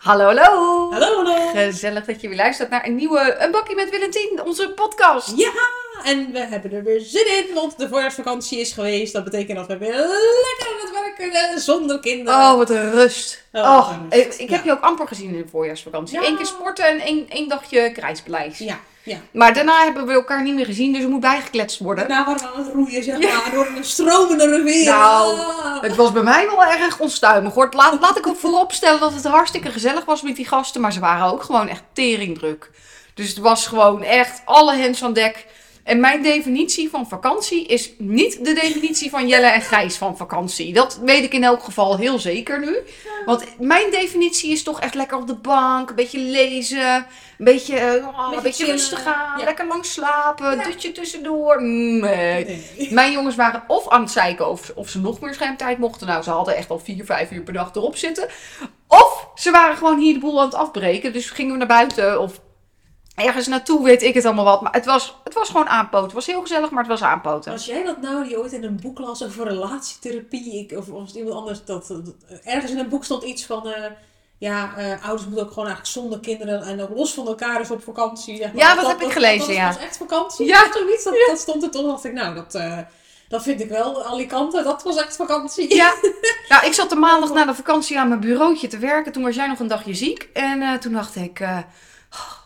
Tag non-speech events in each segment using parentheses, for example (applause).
Hallo, hallo. Hallo, hallo. Gezellig dat je weer luistert naar een nieuwe Een Bakkie met Willentien, onze podcast. Ja, en we hebben er weer zin in, want de voorjaarsvakantie is geweest. Dat betekent dat we weer lekker aan het werk kunnen zonder kinderen. Oh, wat een rust. Oh, Oh, wat een rust. ik, ik heb Ja. je ook amper gezien in de voorjaarsvakantie. Ja. Eén keer sporten en één, één dagje krijtspaleis. Ja, ja. Maar daarna hebben we elkaar niet meer gezien, dus er moet bijgekletst worden. Daarna waren we aan het roeien, zeg maar, door een stromende rivier. Nou, Ah. Het was bij mij wel erg onstuimig hoor. Laat, laat ik ook (laughs) vooropstellen dat het hartstikke gezellig was met die gasten. Maar ze waren ook gewoon echt teringdruk. Dus het was gewoon echt alle hens aan dek. En mijn definitie van vakantie is niet de definitie van Jelle en Gijs van vakantie. Dat weet ik in elk geval heel zeker nu. Want mijn definitie is toch echt lekker op de bank, een beetje lezen, een beetje, eh, oh, een Beetje beetje rustig gaan, ja. lekker lang slapen, Ja. dutje tussendoor. Nee. Nee. Mijn jongens waren of aan het zeiken of, of ze nog meer schermtijd mochten. Nou, ze hadden echt al vier, vijf uur per dag erop zitten. Of ze waren gewoon hier de boel aan het afbreken. Dus gingen we naar buiten of ergens naartoe, weet ik het allemaal wat. Maar het was, het was gewoon aanpoten. Het was heel gezellig, maar het was aanpoten. Als jij dat nou, die ooit in een boek las over relatietherapie, ik, of, of iemand anders, dat, dat- ergens in een boek stond iets van, eh, ja, eh, ouders moeten ook gewoon eigenlijk zonder kinderen en ook los van elkaar dus op vakantie. zeg maar. Ja, dat heb ik gelezen, dat, ja. Dat was echt vakantie. Ja. of zoiets. Dat, dat stond er toch, dacht ik, nou, dat, eh, dat vind ik wel, Alicante, dat was echt vakantie. Ja, (laughs) nou, ik zat de maandag na de vakantie aan mijn bureautje te werken. Toen was jij nog een dagje ziek. En toen dacht ik, oh,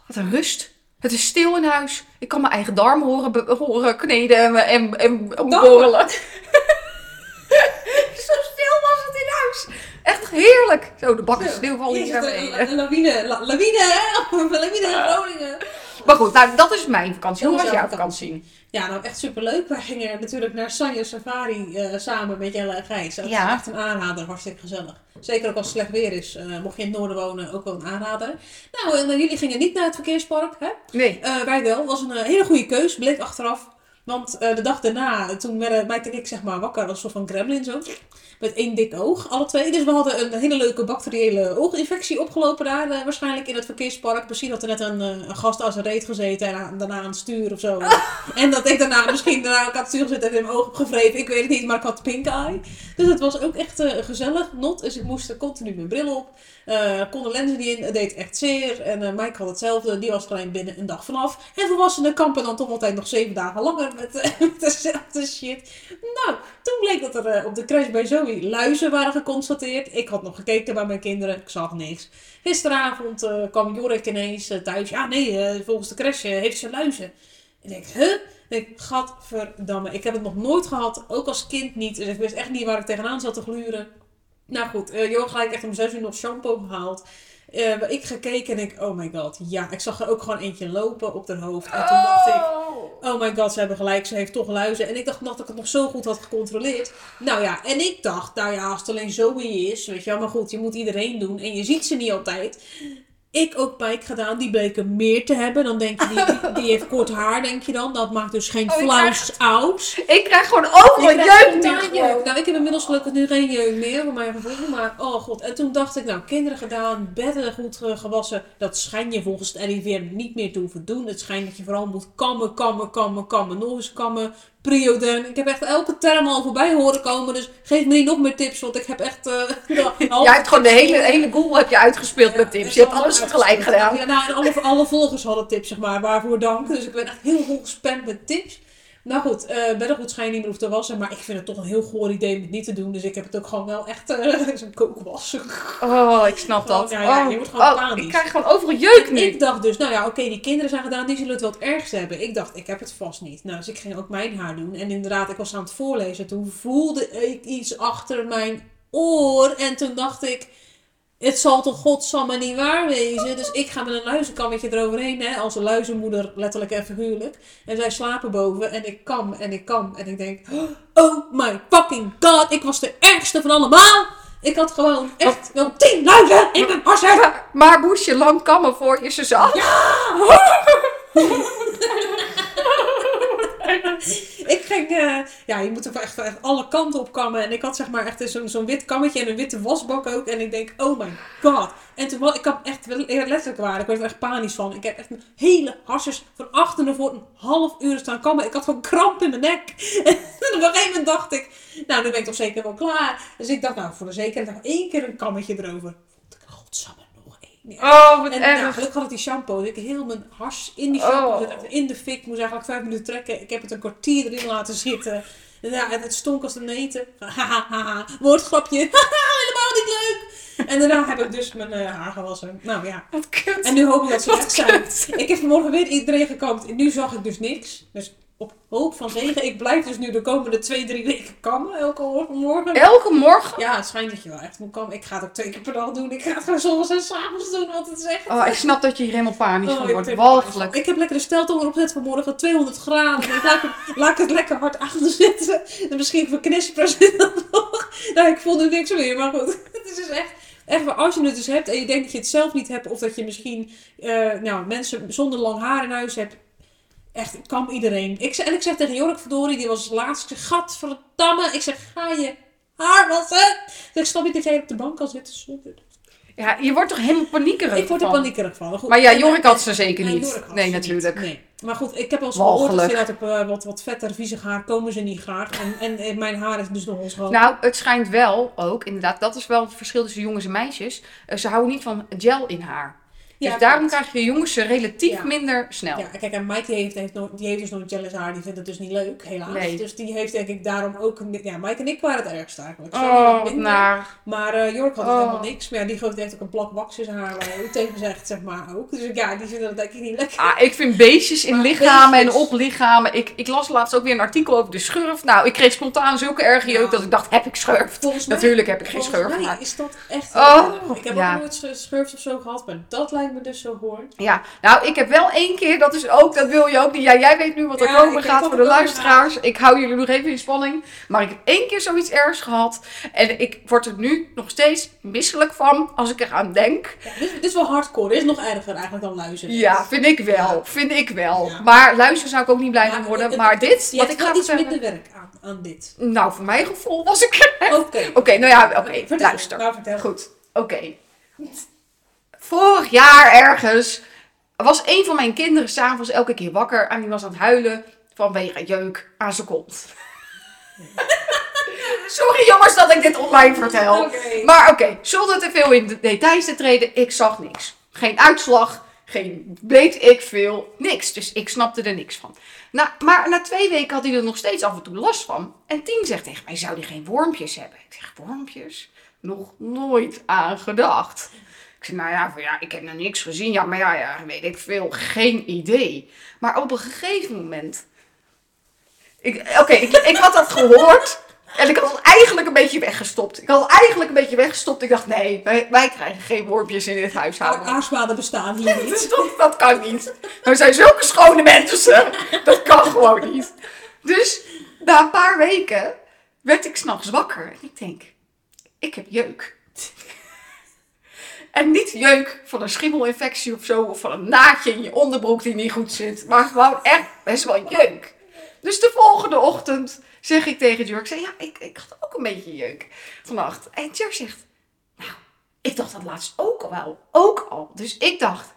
wat een rust. Het is stil in huis. Ik kan mijn eigen darm horen, kneden en, en, en borrelen. (laughs) Zo stil was het in huis. Echt heerlijk. Zo, de bakken Zo. sneeuwval hier beneden. Een lawine, la- lawine, hè? (laughs) Een lawine in Groningen. Maar goed, nou, dat is mijn vakantie. Hoe Dat was jouw vakantie? Ja, nou echt superleuk. Wij gingen natuurlijk naar Sanja Safari eh, samen met Jelle en Gijs. Dat Ja. is echt een aanrader, hartstikke gezellig. Zeker ook als het slecht weer is, eh, mocht je in het noorden wonen, ook wel een aanrader. Nou, en, eh, jullie gingen niet naar het verkeerspark, hè? Nee. Eh, wij wel. was een hele goede keus, bleek achteraf. Want eh, de dag daarna, toen werden en ik zeg maar wakker als een soort van gremlin zo. Met één dik oog, alle twee. Dus we hadden een hele leuke bacteriële ooginfectie opgelopen daar. eh, waarschijnlijk in het verkeerspark. Misschien had er net een, eh, een gast aan zijn reet gezeten en aan- daarna aan het stuur of zo. (laughs) En dat ik daarna misschien daarna ook aan het stuur gezeten en in mijn oog opgevreven. Ik weet het niet, maar ik had pink eye. Dus het was ook echt eh, gezellig. Not, dus ik moest er continu mijn bril op. Eh kon de lenzen niet in, het deed echt zeer. En eh Mike had hetzelfde, die was gelijk binnen een dag vanaf. En volwassenen kampen dan toch altijd nog zeven dagen langer met, (laughs) met dezelfde shit. Nou, toen bleek dat er op de crash bij Luizen waren geconstateerd. Ik had nog gekeken bij mijn kinderen, ik zag niks. Gisteravond eh, kwam Jorik ineens eh, thuis. Ja, nee, eh, volgens de crash heeft ze luizen. En ik, huh? Ik denk, gadverdamme, ik heb het nog nooit gehad, ook als kind niet. Dus ik wist echt niet waar ik tegenaan zat te gluren. Nou goed, eh Johan gelijk echt om zes uur nog shampoo gehaald. Eh, ik gekeken en ik, oh my god, ja, ik zag er ook gewoon eentje lopen op haar hoofd. En toen dacht ik, oh my god, ze hebben gelijk, ze heeft toch luizen. En ik dacht nog dat ik het nog zo goed had gecontroleerd. Nou ja, en ik dacht, nou ja, als het alleen Zoe is, weet je wel, maar goed, je moet iedereen doen en je ziet ze niet altijd. Ik ook Pike gedaan, die bleken meer te hebben. Dan denk je, die, die, heeft kort haar, denk je dan. Dat maakt dus geen Oh, flauws aus. Ik krijg gewoon overal jeuk nu. Nou, ik heb inmiddels gelukkig nu geen jeuk meer, voor mijn gevoel. Maar, oh god. En toen dacht ik, nou, kinderen gedaan, bedden goed gewassen. Dat schijn je volgens het RIVM niet meer te hoeven doen. Het schijnt dat je vooral moet kammen, kammen, kammen, kammen. Nog eens kammen. Prioderm. Ik heb echt elke term al voorbij horen komen. Dus geef me niet nog meer tips, want ik heb echt... eh (laughs) de halve Jij hebt gewoon de hele, hele Google heb je uitgespeeld met tips. Je hebt alles tegelijk gedaan. ja, nou, en alle, alle volgers hadden tips, zeg maar. Waarvoor dank. Dus ik ben echt heel goed gespamd met tips. Nou goed, eh beddengoed schijn je niet meer hoeft te wassen. Maar ik vind het toch een heel goor idee om het niet te doen. Dus ik heb het ook gewoon wel echt eh (laughs) zo'n kookwas. Oh, ik snap dat. Ja, ja, Oh, je wordt gewoon oh, panisch. ik krijg gewoon overal jeuk nu. Ik dacht dus, nou ja, oké, die kinderen zijn gedaan, die zullen het wel het ergste hebben. Ik dacht, ik heb het vast niet. Nou, dus ik ging ook mijn haar doen. En inderdaad, ik was aan het voorlezen. Toen voelde ik iets achter mijn oor. En toen dacht ik, het zal toch godsamme niet waar wezen. Dus ik ga met een luizenkammetje eroverheen, hè, als een luizenmoeder, letterlijk en figuurlijk. En zij slapen boven en ik kam en ik kam. En ik denk, oh my fucking god, ik was de ergste van allemaal. Ik had gewoon echt wel tien luizen in mijn harsen. Maar, maar moest je lang kammen voor je ze zag? (laughs) ik ging, eh, ja, je moet er echt, echt alle kanten op kammen. En ik had zeg maar echt zo'n zo'n wit kammetje en een witte wasbak ook. En ik denk, oh my god. En toen ik had echt letterlijk waar. Ik werd er echt panisch van. Ik heb echt mijn hele harsjes van achter naar voor een half uur staan kammen. Ik had gewoon kramp in mijn nek. (laughs) En op een gegeven moment dacht ik, nou, nu ben ik toch zeker wel klaar. Dus ik dacht, nou, voor de zekerheid nog één keer een kammetje erover. Oh, wat En nou, erg. gelukkig had ik die shampoo. Dus ik heel mijn hars in die shampoo Oh. in de fik. Ik moest eigenlijk vijf minuten trekken. Ik heb het een kwartier erin laten zitten. En ja, en het stonk als de neten. Haha, haha. Woordgrapje. (laughs) Haha, helemaal niet leuk. En daarna heb ik dus mijn eh, haar gewassen. Nou ja. Wat kut. En nu hoop ik dat ze Wat zijn. Ik heb vanmorgen weer iedereen gekamd. En nu zag ik dus niks. Dus op hoop van zegen. Ik blijf dus nu de komende twee, drie weken kammen. Elke morgen. Elke morgen? Ja, het schijnt dat je wel echt moet kammen. Ik ga het ook twee keer per dag doen. Ik ga het gewoon soms en s'avonds doen. Want het is echt... Oh, ik snap dat je hier helemaal panisch Oh, van wordt. Walgelijk. Ik heb lekker de steltoon erop gezet vanmorgen, 200 graden. Ik (laughs) laat, het- laat het lekker hard aanzetten. En misschien voor knispers nog. Nou, ik voel nu niks meer, maar goed. (laughs) Het is dus echt, echt als je het dus hebt en je denkt dat je het zelf niet hebt. Of dat je misschien eh, nou, mensen zonder lang haar in huis hebt. Echt, kan iedereen. Ik, zeg- en ik zeg tegen Jork verdorie, die was laatst. Ik zeg, gadverdamme. Ik zeg, ga je haar wassen? Ik snap niet dat jij op de bank kan zitten zonder... Ja, je wordt toch helemaal paniekerig Ik word er van? paniekerig van. Goed. Maar ja, Jorik had ze zeker niet. Jorik Nee, natuurlijk. niet. Nee. Maar goed, ik heb wel eens gehoord dat op eh, wat, wat vetter, viezig haar komen ze niet graag. En, en, en mijn haar is dus nogal schoon. Nou, het schijnt wel ook, inderdaad, dat is wel het verschil tussen jongens en meisjes. Eh, ze houden niet van gel in haar. Dus Ja, daarom krijg je jongens relatief Ja. minder snel. Ja, kijk, en Mike die heeft, heeft, nog, die heeft dus nog jealous haar. Die vindt het dus niet leuk, helaas. Nee. Dus die heeft denk ik daarom ook... een- Ja, Mike en ik waren het ergste eigenlijk. Sorry, Oh, naar. Maar eh Jork had Oh. helemaal niks. Maar ja, die heeft ook een plak wax in zijn haar. (laughs) Waar hij ook tegen zegt, zeg maar, ook. Dus ja, die vinden dat denk ik niet lekker. Ah, ik vind beestjes in Maar lichamen en op lichamen. Ik, ik las laatst ook weer een artikel over de schurf. Nou, ik kreeg spontaan zulke erge jeuk Ja. dat ik dacht, heb ik schurf? Mij, Natuurlijk heb ik geen schurf. Maar... is dat echt... Oh, ik heb ook nooit sch- schurft of zo gehad. Maar dat lijkt me dus zo hoor. Ja, nou, ik heb wel één keer, dat is ook, dat wil je ook niet. Ja, jij weet nu wat er Ja, komen gaat voor de luisteraars. Ik hou jullie nog even in spanning. Maar ik heb één keer zoiets ergs gehad. En ik word er nu nog steeds misselijk van als ik eraan denk. Ja, dit, dit is wel hardcore. Dit is nog erger eigenlijk dan luizen. Ja, vind ik wel. Ja. Vind ik wel. Maar luisteren zou ik ook niet blij van worden. het- Maar dit, wat ik ga iets minder werk aan, aan dit. Nou, voor mijn gevoel was ik Oké. Oké, nou ja, oké, Vertel. luister. Nou, vertel. Goed, oké. Vorig jaar ergens was een van mijn kinderen s'avonds elke keer wakker en die was aan het huilen vanwege jeuk aan zijn kont. (laughs) Sorry jongens dat ik dit online vertel. Maar oké, zonder te veel in de details te treden, ik zag niks. Geen uitslag, geen weet ik veel, niks. Dus ik snapte er niks van. Nou, maar na twee weken had hij er nog steeds af en toe last van. En Tien zegt tegen mij, zou die geen wormpjes hebben? Ik zeg, wormpjes? Nog nooit aan gedacht. Ik zeg, nou ja, van, ja, ik heb nog niks gezien. Ja, maar ja, ja, weet ik veel, geen idee. Maar op een gegeven moment... ik- Oké, ik, ik had dat gehoord. En ik had het eigenlijk een beetje weggestopt. Ik had het eigenlijk een beetje weggestopt. Ik dacht, nee, wij, wij krijgen geen wormpjes in dit huishouden. Aarsmaden bestaan hier niet. (laughs) dat, dat kan niet. We zijn zulke schone mensen. Dat kan gewoon niet. Dus na een paar weken werd ik s'nachts wakker. En ik denk, ik heb jeuk. En niet jeuk van een schimmelinfectie of zo. Of van een naadje in je onderbroek die niet goed zit. Maar gewoon echt best wel jeuk. Dus de volgende ochtend zeg ik tegen Jurk. Ik ja, ik, ik had ook een beetje jeuk vannacht. En Jurk zegt, nou, ik dacht dat laatst ook al wel. Ook al. Dus ik dacht,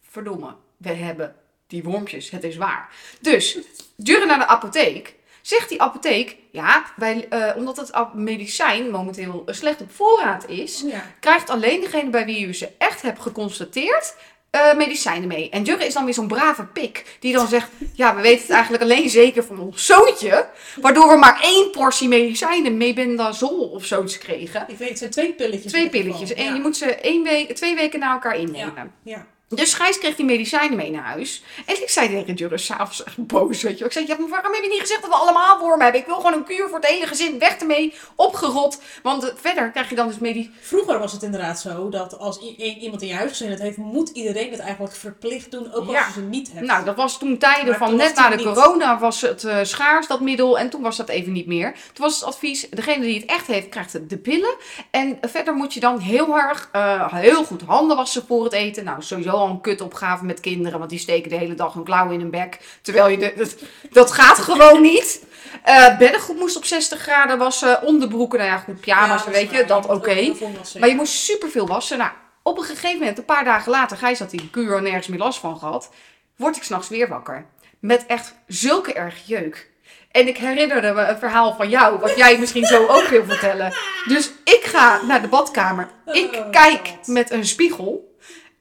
verdomme, we hebben die wormpjes. Het is waar. Dus, Jurre naar de apotheek. Zegt die apotheek, ja, wij, eh, omdat het medicijn momenteel slecht op voorraad is, Ja. krijgt alleen degene bij wie u ze echt hebt geconstateerd eh, medicijnen mee. En Jurre is dan weer zo'n brave pik die dan zegt, ja, we weten het eigenlijk alleen zeker van ons zoontje, waardoor we maar één portie medicijnen, mebendazol of zoiets kregen. Ik weet, het zijn twee pilletjes. Twee pilletjes. En Ja. je moet ze één week, twee weken na elkaar innemen. Ja. Dus Gijs kreeg die medicijnen mee naar huis. En ik zei tegen Jurre s'avonds echt boos, weet je wel. Ik zei, ja, maar waarom heb je niet gezegd dat we allemaal wormen hebben? Ik wil gewoon een kuur voor het hele gezin. Weg ermee, opgerot. Want eh, verder krijg je dan dus medie... Vroeger was het inderdaad zo dat als iemand in je huisgezin het heeft, moet iedereen het eigenlijk verplicht doen, ook als Ja. je ze niet hebt. Nou, dat was toen tijden Maar van toen net na de niet. corona was het eh, schaars, dat middel. En toen was dat even niet meer. Toen was het advies, degene die het echt heeft, krijgt de pillen. En eh, verder moet je dan heel erg, heel goed handen wassen voor het eten. Nou, sowieso al een kutopgave met kinderen, want die steken de hele dag hun klauwen in hun bek. Terwijl je, de, dat, dat gaat gewoon (laughs) niet. Eh beddengoed moest op 60 graden wassen, onderbroeken, nou ja goed, pyjama's, Ja, weet je, dat oké. Maar je moest superveel wassen. Nou, op een gegeven moment, een paar dagen later, Gijs had die kuur nergens meer last van gehad. Word ik s'nachts weer wakker. Met echt zulke erg jeuk. En ik herinnerde me een verhaal van jou, wat jij misschien zo ook wil vertellen. Dus ik ga naar de badkamer. Ik Oh, kijk met een spiegel.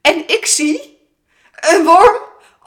En ik zie een worm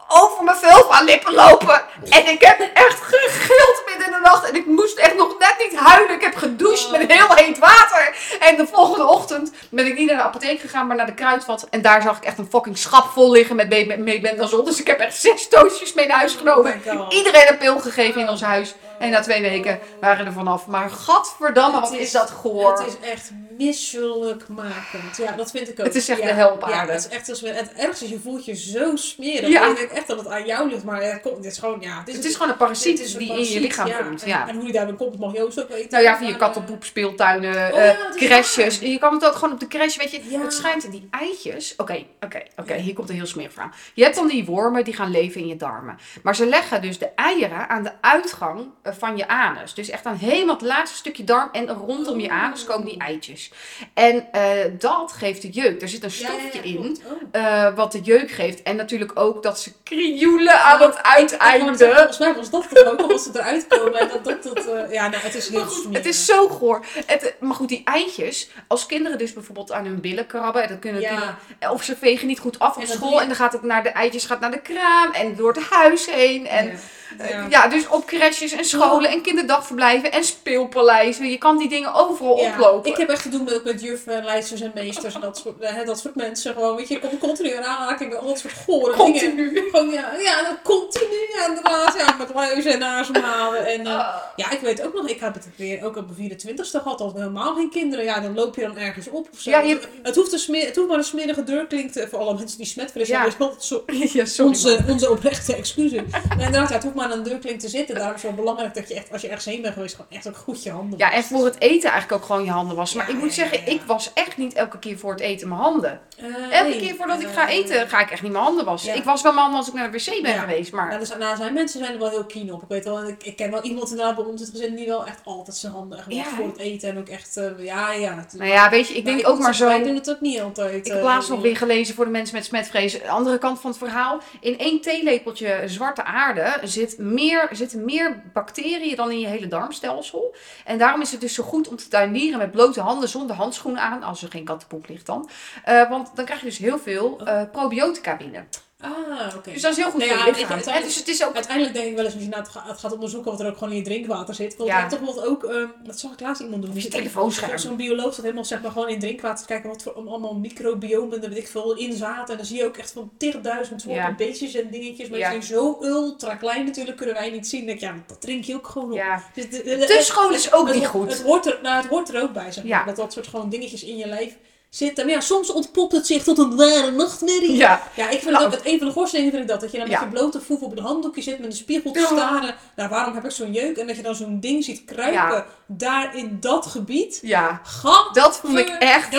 over mijn vulva-lippen lopen. En ik heb echt gegild midden in de nacht. En ik moest echt nog net niet huilen. Ik heb gedoucht met heel heet water. En de volgende ochtend ben ik niet naar de apotheek gegaan, maar naar de kruidvat. En daar zag ik echt een fucking schap vol liggen met be- mebendazol. Dus ik heb echt zes doosjes mee naar huis genomen. Oh. Iedereen een pil gegeven in ons huis. En na twee weken waren er vanaf. Maar gadverdamme, wat is dat goor. Het is echt misselijkmakend. Ja, dat vind ik ook. Het is echt ja. de hel op. Ja, het is echt als we, het ergste is, je voelt je zo smerig. Ja. En je denkt echt dat het aan jou ligt, maar het, komt, het is gewoon, ja. Het is gewoon een parasiet dit is een die in je lichaam ja. komt. En, Ja. en hoe die daarmee komt, mag Joost ook weten. Nou ja, via Maar, kattenpoep, speeltuinen, Oh eh, is crashes. Je kan het ook gewoon op de crash, weet je. Het schijnt, die eitjes... Oké, oké, oké. Hier komt een heel smerig verhaal. Je hebt dan die wormen, die gaan leven in je darmen. Maar ze leggen dus de eieren aan de uitgang eh, van je anus. Dus echt aan helemaal het laatste stukje darm. En rondom je anus komen die eitjes. En eh, dat geeft de jeuk. Er zit een Ja, ja, ja, stofje in. Oh. eh, wat de jeuk geeft. En natuurlijk ook dat ze krioelen aan het zeggen, uiteinde. Volgens mij was dat toch ook al als ze eruit komen. En dat, dat, dat, eh, ja, nou, het is heel. Het is zo goor. Het, maar goed, die eitjes, als kinderen dus bijvoorbeeld aan hun billen krabben, dat kunnen, kunnen- of ze vegen niet goed af op En school en dan gaat het naar de eitjes gaat naar de kraam en door het huis heen. En, Ja. eh, Ja. ja. dus op crèches en scholen en kinderdagverblijven en speelpaleizen. Je kan die dingen overal Ja, oplopen. Ik heb echt te doen met, met juffen, leidsters en meesters en dat soort, eh, dat soort mensen. Gewoon, weet je, ik kom continu in aanraking met al dat soort gore dingen. Continu. Gewoon, ja, ja, dat continu, ja, inderdaad. Ja, met luizen en ademhalen. En, Ah. ja, ik weet ook nog, ik heb het weer ook op mijn 24ste gehad, al helemaal geen kinderen. Ja, dan loop je dan ergens op of zo. Ja, je- het, hoeft een smeer, het hoeft maar een smerige deurklink te, voor alle mensen die Ja. hebben. is altijd zo, (laughs) ja, sorry. onze, man. onze oprechte excuses. Maar inderdaad, ja, het hoeft maar aan een deurklink te zitten. Daarom is het wel belangrijk dat je echt, als je ergens heen bent geweest, gewoon echt ook goed je handen Ja, en voor het eten eigenlijk ook gewoon je handen wassen. Maar Ja, ik moet zeggen, ja, ja. ik was echt niet elke keer voor het eten mijn handen. Eh, Elke nee, keer voordat ik eh, ga eten, ga ik echt niet mijn handen wassen. Ik was wel mijn handen als ik naar de wc ben geweest, maar... Nou, dus, nou, zijn mensen zijn er wel heel keen op. Ik weet wel, ik, ik ken wel iemand inderdaad bij ons in het gezin die wel echt altijd zijn handen echt Ja, wast voor het eten. En ook echt, eh, ja, ja. het- Nou ja, weet je, ik denk ook maar zo... Wij doen het ook niet altijd. Ik heb eh, laatst nog weer gelezen voor de mensen met smetvrees. De andere kant van het verhaal. In één theelepeltje zwarte aarde zit meer, zitten meer bacteriën dan in je hele darmstelsel. En daarom is het dus zo goed om te tuinieren met blote handen zonder handschoenen aan. Als er geen kattenpoep ligt dan. Eh, want dan krijg je dus heel veel eh, probiotica binnen. Ah, oké. Dus dat is heel goed voor ja, je je, lichaam. Dus het is ook... Uiteindelijk denk ik wel eens, als je nou het ga- het gaat onderzoeken wat er ook gewoon in je drinkwater zit. Want Ja. toch bijvoorbeeld ook, eh, dat zag ik laatst iemand doen. Of je telefoonscherm. Zo'n bioloog dat helemaal zeg maar gewoon in drinkwater te kijken wat voor allemaal microbiomen er weet ik veel in zaten. En dan zie je ook echt van tigduizend soorten Ja. beetjes en dingetjes. Maar Ja. die zijn zo ultra klein natuurlijk, kunnen wij niet zien. Dan denk ik, ja, dat drink je ook gewoon op. Ja. Dus de- de- Te schoon is ook het, niet het- goed. Het hoort, er, nou, het hoort er ook bij, zeg maar. Ja. Dat dat soort gewoon dingetjes in je lijf zitten. Maar ja, soms ontpopt het zich tot een ware nachtmerrie. Ja. Ja, ik vind Nou. het ook, het een van de gorste dingen vind ik dat. Dat je dan met Ja. je blote voet op een handdoekje zit met een spiegel te staren. Nou, waarom heb ik zo'n jeuk? En dat je dan zo'n ding ziet kruipen Ja. daar in dat gebied. Ja. Gat. Dat vond ik echt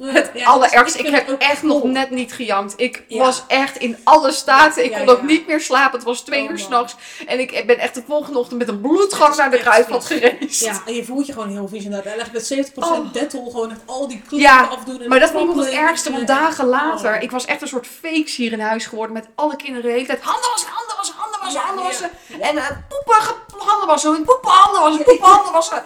het Ja, allerergste. dus Ik, heb echt nog cool. net niet gejankt. Ik was echt in alle staten. Ik kon ook niet meer slapen. Het was twee Oh, uur s'nachts. En ik ben echt de volgende ochtend met een bloedgang naar de kruidvat vies. gereisd. Ja, en je voelt je gewoon heel vies inderdaad. En echt met 70% Oh. Dettol gewoon echt al die kleren Ja, En Maar dat vond ik het ergste, want dagen later, Oh. ik was echt een soort fakes hier in huis geworden met alle kinderen de hele tijd. Handen wassen, handen wassen, handen wassen, Ja, handen wassen. En eh, poepen, handen wassen, poepen, handen wassen, poepen, (laughs) handen wassen.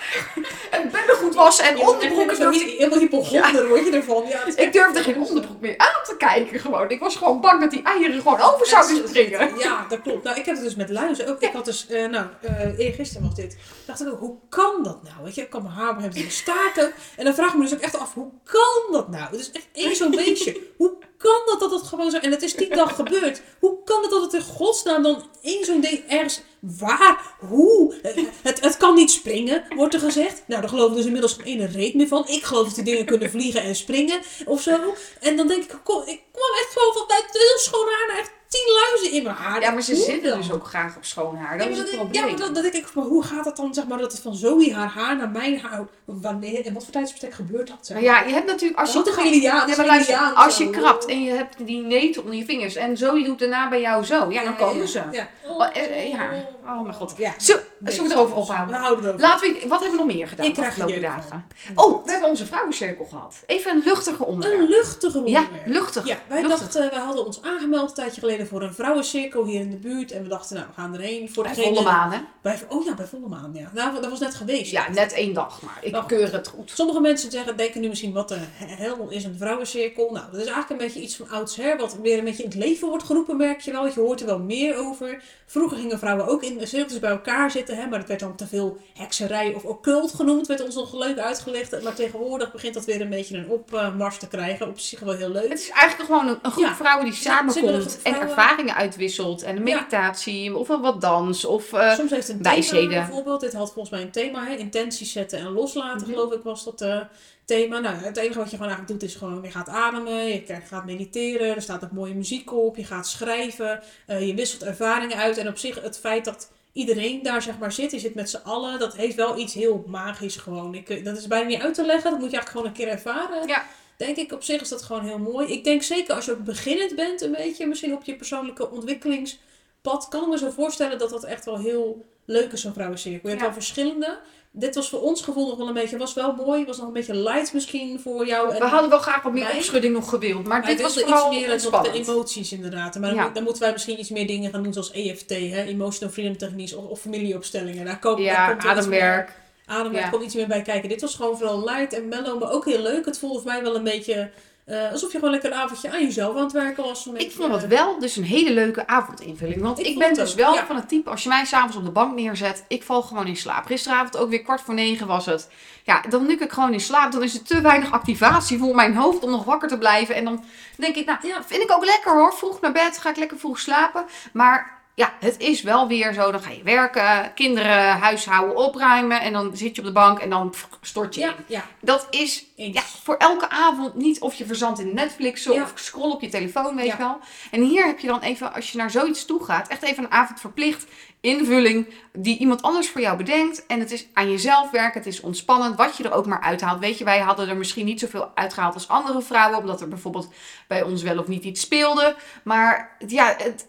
En beddengoed wassen en onderbroeken. helemaal hypochonder word je ervan. Ik durfde geen onderbroek meer aan te kijken gewoon. Ik was gewoon bang dat die eieren gewoon over zouden springen. Ja, dat klopt. Nou, ik heb het dus met luizen ook. Ik had dus, eh nou, eh eergisteren was dit. dacht ik ook, hoe kan dat nou? Weet je, ik kan mijn haar hebben in ook. En dan vraag ik me dus ook echt af, hoe kan dat nou? Het is echt één zo'n beestje. Hoe kan dat dat het gewoon zo... En het is die dag gebeurd. Hoe kan het dat het in godsnaam dan één zo'n ding ergens... Waar? Hoe? Eh, Het, het kan niet springen, wordt er gezegd. Nou, daar geloof ik dus inmiddels geen ene reet meer van. Ik geloof dat die dingen kunnen vliegen en springen of zo. En dan denk ik, ik kwam echt gewoon van heel schoon haar naar tien luizen in mijn haar. Ja, maar ze zitten dus ook graag op schoon haar. Dat Ja, is het dat, probleem. ja, maar dat, dat denk ik, maar hoe gaat het dan, zeg maar, dat het van Zoe haar haar naar mijn haar, wanneer, en wat voor tijdsbestek gebeurt dat? Zeg Maar ja, je hebt natuurlijk als je Wat een krabt- Ja, maar luister, Gilliaan als zo. je krabt en je hebt die netel onder je vingers en zo je doet daarna bij jou zo, ja, dan komen ze. Ja. Oh, eh, eh, ja. Oh mijn god. Ja. Zullen Nee, zullen we erover ophouden? Laten we, wat hebben we nog meer gedaan Ik de krijg afgelopen dagen? van. Oh, we hebben onze vrouwencirkel gehad. Even een luchtiger onderwerp. Een luchtige Ja, onderwerp. luchtig. Ja, wij luchtig. dachten, wij hadden ons aangemeld een tijdje geleden voor een vrouwencirkel hier in de buurt. En we dachten, nou, we gaan erheen. Voor Bij volle maan, hè? Bij, oh ja, bij volle maan, ja. Nou, dat was net geweest. Ja, net één dag, maar ik keur het goed. Sommige mensen zeggen, denken nu misschien, wat de hel is een vrouwencirkel? Nou, dat is eigenlijk een beetje iets van oudsher, wat weer een beetje in het leven wordt geroepen, merk je wel. Je hoort er wel meer over. Vroeger gingen vrouwen ook in cirkels bij elkaar zitten, hè, maar dat werd dan te veel hekserij of occult genoemd, werd ons nog leuk uitgelegd. Maar tegenwoordig begint dat weer een beetje een opmars te krijgen. Op zich wel heel leuk. Het is eigenlijk gewoon een, een groep Ja. vrouwen die samenkomt en. Ervaringen uitwisselt. En Ja. meditatie, of wat dans, of... eh, Soms heeft het een wijsheden. thema bijvoorbeeld. Dit had volgens mij een thema, hè? intenties zetten en loslaten, Mhm. geloof ik, was dat eh, thema. Nou, het enige wat je gewoon eigenlijk doet is gewoon, je gaat ademen, je gaat mediteren, er staat ook mooie muziek op, je gaat schrijven, eh, je wisselt ervaringen uit. En op zich het feit dat iedereen daar zeg maar zit, je zit met z'n allen, dat heeft wel iets heel magisch gewoon. Ik, dat is bijna niet uit te leggen, dat moet je eigenlijk gewoon een keer ervaren. Ja. Denk ik, op zich is dat gewoon heel mooi. Ik denk zeker als je ook beginnend bent een beetje, misschien op je persoonlijke ontwikkelingspad, kan ik me zo voorstellen dat dat echt wel heel leuk is, zo'n vrouwencirkel. Je hebt wel verschillende. Dit was voor ons gevoel nog wel een beetje, was wel mooi, was nog een beetje light misschien voor jou. En we hadden wel graag wat meer opschudding nog gewild. Maar dit was vooral iets meer dan de emoties inderdaad. Maar dan, Ja. moet- dan moeten wij misschien iets meer dingen gaan doen zoals EFT, hè? Emotional Freedom Techniques of, of familieopstellingen. Daar komen Ja, ademwerk. Ademwerk Ja. komt iets meer bij kijken. Dit was gewoon vooral light en mellow, maar ook heel leuk. Het voelde voor mij wel een beetje eh, alsof je gewoon lekker een avondje aan jezelf aan het werken was. Ik vond het eh, wel dus een hele leuke avondinvulling. Want Ik ben dus ook, wel ja. van het type, als je mij s'avonds op de bank neerzet, ik val gewoon in slaap. Gisteravond ook weer kwart voor negen was het. Ja, dan nuk ik gewoon in slaap. Dan is er te weinig activatie voor mijn hoofd om nog wakker te blijven. En dan denk ik, nou, Ja. vind ik ook lekker hoor. Vroeg naar bed, ga ik lekker vroeg slapen. Maar ja, het is wel weer zo. Dan ga je werken, kinderen, huishouden, opruimen. En dan zit je op de bank en dan stort je Ja, in. ja. Dat is ja, voor elke avond niet of je verzandt in Netflix Ja. of scroll op je telefoon, weet je wel. En hier heb je dan even, als je naar zoiets toe gaat, echt even een avond verplicht invulling die iemand anders voor jou bedenkt. En het is aan jezelf werken, het is ontspannend, wat je er ook maar uithaalt. Weet je, wij hadden er misschien niet zoveel uitgehaald als andere vrouwen, omdat er bijvoorbeeld bij ons wel of niet iets speelde. Maar ja, het,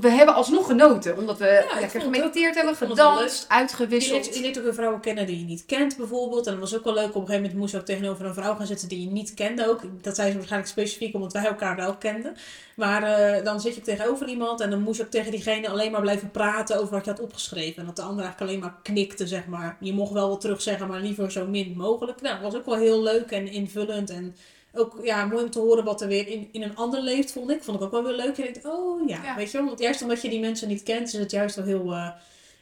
we hebben alsnog genoten, omdat we ik lekker gemediteerd hebben, gedanst, Je leert, uitgewisseld. je leert ook weer vrouwen kennen die je niet kent, bijvoorbeeld. En dat was ook wel leuk. Op een gegeven moment moest je ook tegenover een vrouw gaan zitten die je niet kende. Ook. Dat zei ze waarschijnlijk specifiek omdat wij elkaar wel kenden. Maar eh, dan zit je tegenover iemand en dan moest je ook tegen diegene alleen maar blijven praten over wat je had opgeschreven. En dat de ander eigenlijk alleen maar knikte, zeg maar. Je mocht wel wat terugzeggen, maar liever zo min mogelijk. Nou, dat was ook wel heel leuk en invullend. En ook ja, mooi om te horen wat er weer in, in een ander leeft, vond ik. Vond ik ook wel weer leuk. Je denkt, oh ja, Ja. weet je wel. Want juist omdat je die mensen niet kent, is het juist wel heel... eh,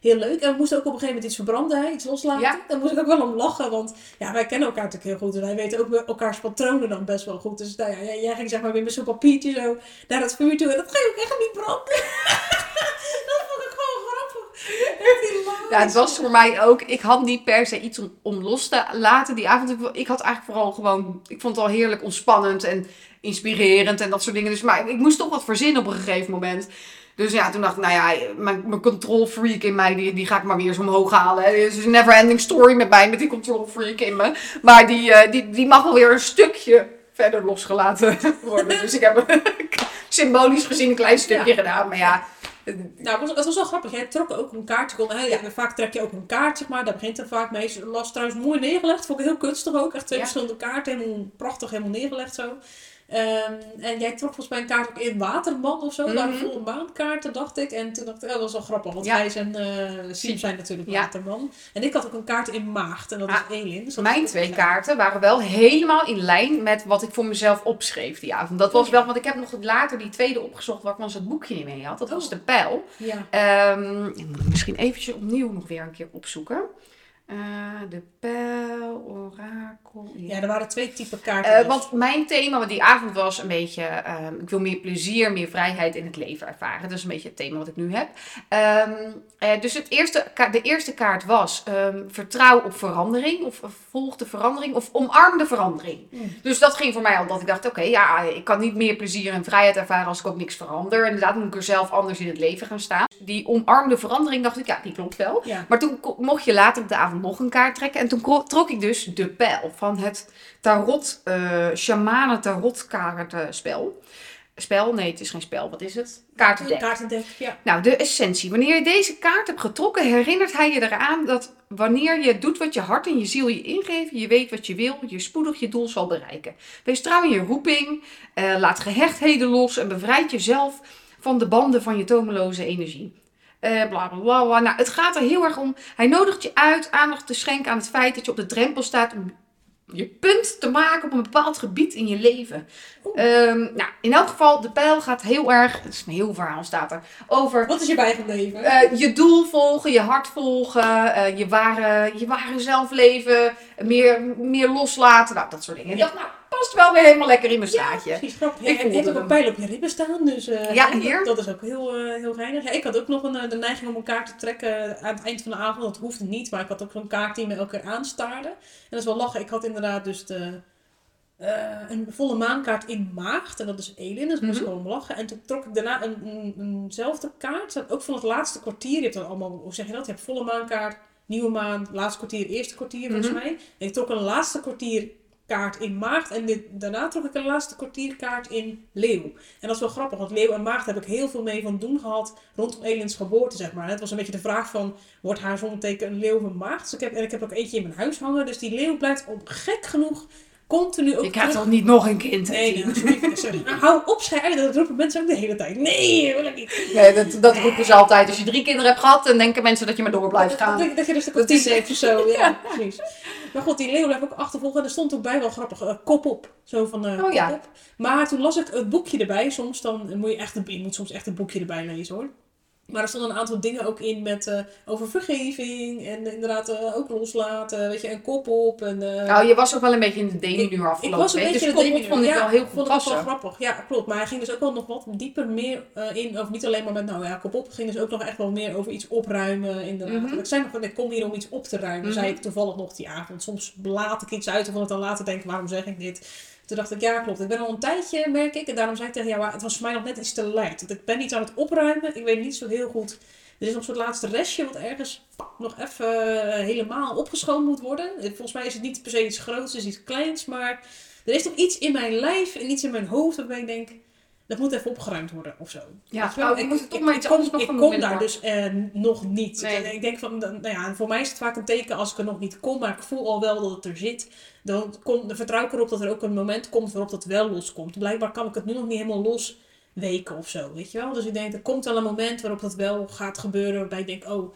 Heel leuk. En we moesten ook op een gegeven moment iets verbranden, hè? iets loslaten. Ja. Daar moest ik ook wel om lachen, want ja, wij kennen elkaar natuurlijk heel goed. En wij weten ook elkaars patronen dan best wel goed. Dus nou ja, jij, ging zeg maar weer met zo'n papiertje zo naar het vuur toe. En dat ga je ook echt niet branden. (laughs) dat vond ik gewoon grappig. Echt hilarisch. (laughs) Ja, het was voor mij ook. Ik had niet per se iets om, om los te laten die avond. Ik, ik had eigenlijk vooral gewoon. Ik vond het al heerlijk ontspannend en inspirerend en dat soort dingen. Dus maar ik moest toch wat verzinnen op een gegeven moment. Dus ja, toen dacht ik, nou ja, mijn, mijn control freak in mij, die, die ga ik maar weer eens omhoog halen. Het is een never ending story met mij, met die control freak in me. Maar die, eh, die, die mag wel weer een stukje verder losgelaten (laughs) worden. Dus ik heb (laughs) symbolisch gezien een klein stukje gedaan. Maar ja, Nou, het was, het was wel grappig. Jij trok ook een kaartje. Kon, hè, Vaak trek je ook een kaart, zeg maar. Daar begint het vaak mee. Ze las trouwens mooi neergelegd. Vond ik heel kunstig ook. Echt twee Ja. verschillende kaarten. Helemaal prachtig, helemaal neergelegd zo. Ehm, en jij trok volgens mij een kaart ook in Waterman of zo. Mhm. waren volle maankaarten, dacht ik. En toen dacht ik, oh, dat was wel grappig. Want Ja. Gijs en eh Siem zijn natuurlijk. Waterman. En ik had ook een kaart in Maagd. En dat is Ah, Elin. Dus Mijn is- twee kaarten waren wel helemaal in lijn met wat ik voor mezelf opschreef die avond. Dat was wel, want ik heb nog later die tweede opgezocht waar ik ons het boekje niet mee had. Dat was Oh. de pijl. Ja. Ehm, ik moet misschien eventjes opnieuw nog weer een keer opzoeken. Eh, de pijl, orakel. ja, er waren twee typen kaarten. Eh, dus. want mijn thema wat die avond was een beetje, ehm, ik wil meer plezier, meer vrijheid in het leven ervaren. Dat is een beetje het thema wat ik nu heb. Ehm, eh, dus het eerste, de eerste kaart was ehm, vertrouw op verandering, of volg de verandering, of omarm de verandering. Hmm. Dus dat ging voor mij al dat ik dacht, oké, ja, ik kan niet meer plezier en vrijheid ervaren als ik ook niks verander. Inderdaad moet ik er zelf anders in het leven gaan staan. Die omarmde verandering dacht ik, ja, die klopt wel. Ja. Maar toen mocht je later op de avond nog een kaart trekken. En toen trok ik dus de pijl van het tarot, eh shamanen tarot kaartenspel. Spel? Nee, het is geen spel. Wat is het? Kaartendek. Kaartendek, ja. Nou, de essentie. Wanneer je deze kaart hebt getrokken, herinnert hij je eraan dat wanneer je doet wat je hart en je ziel je ingeven, je weet wat je wil, je spoedig je doel zal bereiken. Wees trouw in je roeping, eh, laat gehechtheden los en bevrijd jezelf van de banden van je tomeloze energie. Eh bla bla bla. bla. Nou, het gaat er heel erg om. Hij nodigt je uit aandacht te schenken aan het feit dat je op de drempel staat om je punt te maken op een bepaald gebied in je leven. Ehm, nou, in elk geval, de pijl gaat heel erg, het is een heel verhaal staat er, over Wat is je bijgebleven? eh, je doel volgen, je hart volgen, eh, je, ware, je ware zelf leven, meer, meer loslaten, nou, dat soort dingen. Ja. nou, past wel weer helemaal lekker in mijn staartje. Precies, grappig. Ik Ja, en voelde je hebt ook een pijl op je ribben staan, dus eh, Ja, dat- hier. Dat, is ook heel, eh heel geinig. Ja, ik had ook nog een, eh, de neiging om een kaart te trekken aan het eind van de avond. Dat hoefde niet, maar ik had ook zo'n kaart die me elke keer aanstaarde. En dat is wel lachen. Ik had inderdaad dus de, een volle maankaart in maagd. En dat is Elin, dus dat moest ik Mhm. gewoon om lachen. En toen trok ik daarna een, een, eenzelfde kaart. Ook van het laatste kwartier. Je hebt dan allemaal, hoe zeg je dat? Je hebt volle maankaart, nieuwe maan, laatste kwartier, eerste kwartier volgens Mhm. mij. En ik trok een laatste kwartier kaart in maagd. En dit, daarna trok ik een laatste kwartierkaart in leeuw. En dat is wel grappig, want leeuw en maagd heb ik heel veel mee van doen gehad rondom Elins geboorte, zeg maar. Het was een beetje de vraag van, wordt haar zonneteken een leeuw of een maagd? Dus ik heb, en ik heb ook eentje in mijn huis hangen, dus die leeuw blijft op gek genoeg continu ook Je krijgt terug- toch niet nog een kind? Nee. Sorry. (laughs) Hou op, schei Dat roepen mensen ook de hele tijd. Nee, wil ik niet. Nee, dat, dat roepen ze altijd. Als je drie kinderen hebt gehad, dan denken mensen dat je maar door blijft gaan. Dat, dat je dus de Dat heeft of zo. Ja, (laughs) precies. Maar goed, die leeuw blijft ook achtervolgen. En er stond ook bij wel grappig, eh, kop op. Zo van eh, Oh, kop ja. op. Maar toen las ik het boekje erbij. Soms dan moet je echt je moet soms echt een boekje erbij lezen hoor. Maar er stonden een aantal dingen ook in met eh, over vergeving. En inderdaad eh, ook loslaten. Weet je, een kop op. En, eh, Nou, je was ook wel een beetje in de demi nu ik afgelopen was een beetje Dus de op demi- vond ik ja, wel heel vond ik wel grappig. Ja, klopt. Maar hij ging dus ook wel nog wat dieper meer eh, in. Of niet alleen maar met, nou ja, kop op. Het ging dus ook nog echt wel meer over iets opruimen. Inderdaad. Mhm. Ik zei nog, van, ik kom hier om iets op te ruimen. Mhm. Zei ik toevallig nog die avond. Soms laat ik iets uit. Ik dan later denk, waarom zeg ik dit? Toen dacht ik, ja klopt. Ik ben al een tijdje, merk ik. En daarom zei ik tegen jou, ja, het was voor mij nog net iets te light. Ik ben niet aan het opruimen. Ik weet niet zo heel goed. Er is nog een soort laatste restje wat ergens nog even eh, helemaal opgeschoond moet worden. Eh, Volgens mij is het niet per se iets groots, is iets kleins. Maar er is toch iets in mijn lijf en iets in mijn hoofd waarbij ik denk... Dat moet even opgeruimd worden of zo. Ja, oh, je moet het toch maar iets anders nog ik kom daar dus eh, nog niet. Nee. Ik denk van, nou ja, voor mij is het vaak een teken als ik er nog niet kom, maar ik voel al wel dat het er zit. Dan, kom, dan vertrouw ik erop dat er ook een moment komt waarop dat wel loskomt. Blijkbaar kan ik het nu nog niet helemaal losweken of zo, weet je wel. Dus ik denk, er komt wel een moment waarop dat wel gaat gebeuren, waarbij ik denk, oh,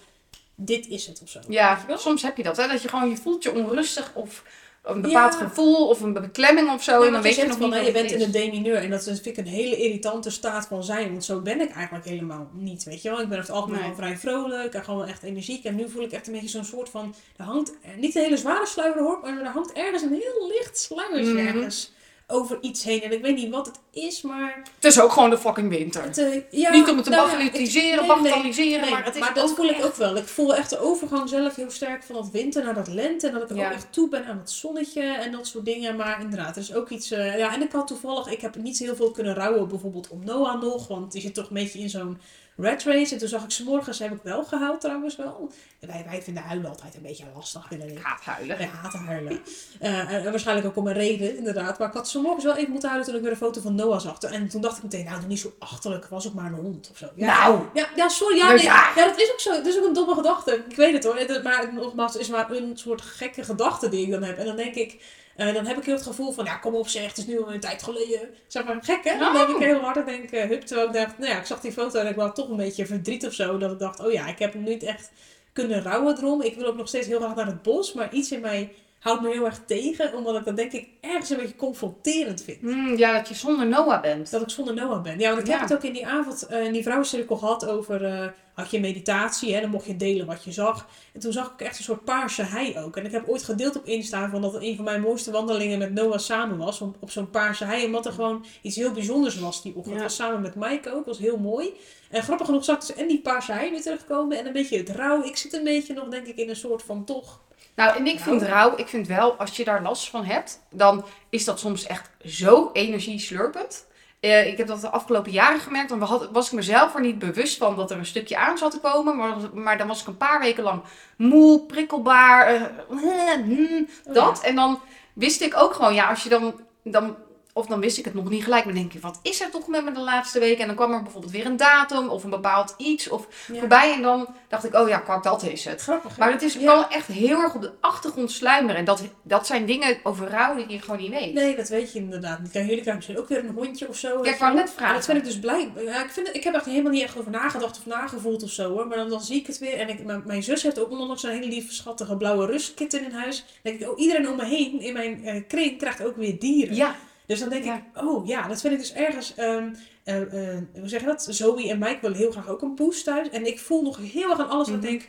dit is het of zo. Ja, soms heb je dat, hè? Dat je gewoon, je voelt je onrustig of een bepaald Ja. gevoel of een beklemming of zo. Ja, en dan weet je nog van, niet je bent in een demineur. En dat is, vind ik een hele irritante staat van zijn. Want zo ben ik eigenlijk helemaal niet, weet je wel. Ik ben over het algemeen Nee. wel vrij vrolijk en gewoon echt energiek. En nu voel ik echt een beetje zo'n soort van... Er hangt, er- niet een hele zware sluier hoor, maar er hangt ergens een heel licht sluiertje Mhm. ergens over iets heen. En ik weet niet wat het is, maar... Het is ook gewoon de fucking winter. Het, eh, ja, niet om het te nou bagatelliseren, het- nee, nee, bagatelliseren, nee, maar het is maar dat voel ik ook wel. Ik voel echt de overgang zelf heel sterk van dat winter naar dat lente. En dat ik er Ja. ook echt toe ben aan het zonnetje en dat soort dingen. Maar inderdaad, er is ook iets... eh, ja, en ik had toevallig... Ik heb niet zo heel veel kunnen rouwen bijvoorbeeld om Noah nog. Want die zit toch een beetje in zo'n red race. En toen zag ik ze morgens, heb ik wel gehuild trouwens wel. En wij, wij vinden huilen altijd een beetje lastig. Ik haat huilen. ik haat huilen. (laughs) Eh, en waarschijnlijk ook om een reden, inderdaad. Maar ik had zo morgens wel even moeten huilen toen ik weer een foto van Noah zag. En toen dacht ik meteen, nou, doe niet zo achterlijk. Was ook maar een hond of zo. Ja, Nou, ja, ja sorry. Ja, nee, ja. ja. dat is ook zo. Dat is ook een domme gedachte. Ik weet het hoor. Maar nogmaals, het is maar een soort gekke gedachte die ik dan heb. En dan denk ik, eh, dan heb ik heel het gevoel van, ja, kom op zeg, het is nu al een tijd geleden. Zeg maar, gek hè? Dan Oh. denk ik heel hard en denk, eh, hup. Terwijl ik dacht, nou ja, ik zag die foto en ik was toch een beetje verdriet of zo. Dat ik dacht, oh ja, ik heb niet echt kunnen rouwen erom. Ik wil ook nog steeds heel graag naar het bos. Maar iets in mij houdt me heel erg tegen. Omdat ik dat denk ik ergens een beetje confronterend vind. Hmm, ja, dat je zonder Noah bent. Dat ik zonder Noah ben. Ja, want ik Ja. heb het ook in die avond, eh, in die vrouwencirkel gehad over, eh, had je meditatie, hè, dan mocht je delen wat je zag. En toen zag ik echt een soort paarse hei ook. En ik heb ooit gedeeld op Insta van dat het een van mijn mooiste wandelingen met Noah samen was. Op, op zo'n paarse hei, omdat er gewoon iets heel bijzonders was die ochtend. Ja. was samen met Mike ook, was heel mooi. En grappig genoeg zag ik dus en die paarse hei weer terugkomen en een beetje het rouw. Ik zit een beetje nog, denk ik, in een soort van toch... Nou, en ik vind rouw, ik vind wel, als je daar last van hebt, dan is dat soms echt zo energieslurpend. Eh, ik heb dat de afgelopen jaren gemerkt. Dan had- was ik mezelf er niet bewust van dat er een stukje aan zat te komen. Maar, maar dan was ik een paar weken lang moe, prikkelbaar, eh, (laughs) hmm, dat. En dan wist ik ook gewoon, ja, als je dan, dan of dan wist ik het nog niet gelijk. Maar dan denk je, wat is er toch met me de laatste week? En dan kwam er bijvoorbeeld weer een datum of een bepaald iets of Ja. voorbij. En dan dacht ik, oh ja, kak, dat is het. Grappig. Maar het is Ja. wel echt heel erg op de achtergrond sluimeren. En dat, dat zijn dingen over rouw die je gewoon niet weet. Nee, dat weet je inderdaad niet. Jullie krijgen misschien ook weer een hondje of zo. ik wel. net vragen. En dat vind ik dus blij. Ja, ik, vind, het- ik heb echt helemaal niet echt over nagedacht of nagevoeld of zo hoor. Maar dan, dan zie ik het weer. En ik, mijn, mijn zus heeft ook onlangs een hele lieve, schattige blauwe rustkitten in huis. Dan denk ik, oh, iedereen om me heen in mijn eh, kring krijgt ook weer dieren. Ja, Dus dan denk Ja. ik, oh ja, dat vind ik dus ergens. ehm, eh, eh, hoe zeg je dat? Zoe en Mike willen heel graag ook een poes thuis. En ik voel nog heel erg aan alles dat ik Mhm. denk.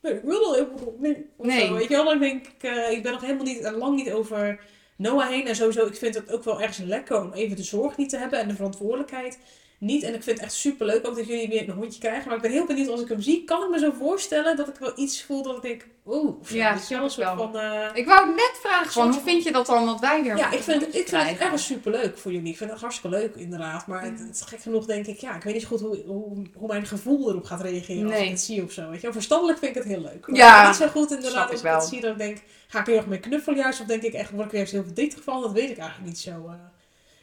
Nee, ik wil dat helemaal. Of Nee. Zo, weet je wel, dan denk ik, eh, ik ben nog helemaal niet, lang niet over Noah heen. En sowieso, ik vind het ook wel ergens lekker om even de zorg niet te hebben en de verantwoordelijkheid niet. En ik vind het echt super leuk ook dat jullie weer een hondje krijgen. Maar ik ben heel benieuwd als ik hem zie, kan ik me zo voorstellen dat ik wel iets voel dat ik denk, oeh, Ja, je wel, van. eh, ik wou net vragen, van, hoe vind je dat dan, wat wij weer ja, ik vind, ik vind het krijgen? erg superleuk voor jullie. Ik vind het hartstikke leuk, inderdaad. Maar het, het is gek genoeg denk ik, ja, ik weet niet goed hoe, hoe, hoe mijn gevoel erop gaat reageren als ik het zie of zo. Weet je? Verstandelijk vind ik het heel leuk. Maar Ja, niet zo goed inderdaad als ik ik het zie. Dan denk ik, ga ik er nog mee knuffelen juist? Of denk ik echt, word ik weer eens heel verdrietig van? Dat weet ik eigenlijk niet zo, eh,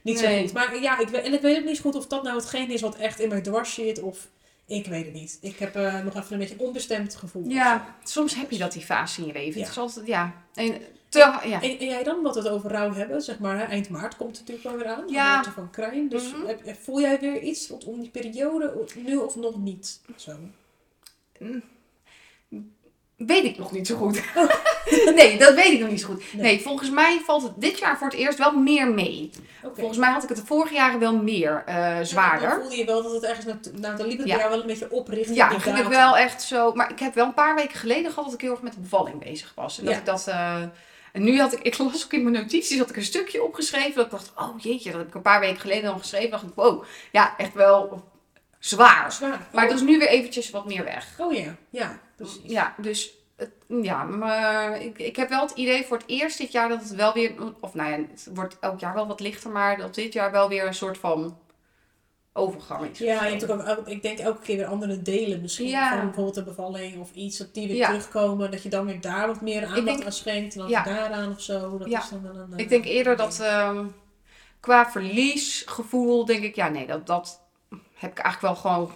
niet zo goed. Maar ja, ik weet, en ik weet ook niet zo goed of dat nou hetgeen is wat echt in mij dwars zit. Of ik weet het niet. Ik heb eh, nog even een beetje onbestemd gevoel. Ja, soms heb je dat die fase in je leven. Ja. Het is altijd, ja. En te, ja. En, en jij dan, wat we het over rouw hebben, zeg maar, hè, eind maart komt het natuurlijk wel weer aan. Ja. Van Krijn. Dus Mhm. heb- voel jij weer iets rondom die periode, nu of nog niet? Zo. Weet ik nog niet zo goed. (laughs) nee, dat weet ik nog niet zo goed. Nee. Nee. volgens mij valt het dit jaar voor het eerst wel meer mee. Volgens mij had ik het de vorige jaren wel meer Dan zwaarder. voelde je wel dat het ergens, naar, nou, dan liep het Ja. jou wel een beetje op richting Ja, ging ik wel echt zo. Maar ik heb wel een paar weken geleden gehad dat ik heel erg met de bevalling bezig was. En dat Ja. ik dat. eh, en nu had ik, ik las ook in mijn notities, had ik een stukje opgeschreven. Dat ik dacht, oh jeetje, dat heb ik een paar weken geleden al geschreven. dacht ik, wow, ja, echt wel zwaar. Zwaar. Maar het is nu weer eventjes wat meer weg. Oh ja, ja, precies. Ja, dus het- ja, maar ik, ik heb wel het idee voor het eerst dit jaar dat het wel weer, of nou ja, het wordt elk jaar wel wat lichter, maar dat dit jaar wel weer een soort van overgang is. Ja, je hebt ook, ik denk elke keer weer andere delen misschien. Ja. Van bijvoorbeeld een bevalling of iets, dat die weer Ja. terugkomen. Dat je dan weer daar wat meer aandacht denk- aan schenkt. En dan Ja. daaraan of zo. Dat Ja. is dan wel een, eh, Ik denk eerder dat ehm, qua verliesgevoel, denk ik, ja nee, dat, dat heb ik eigenlijk wel gewoon,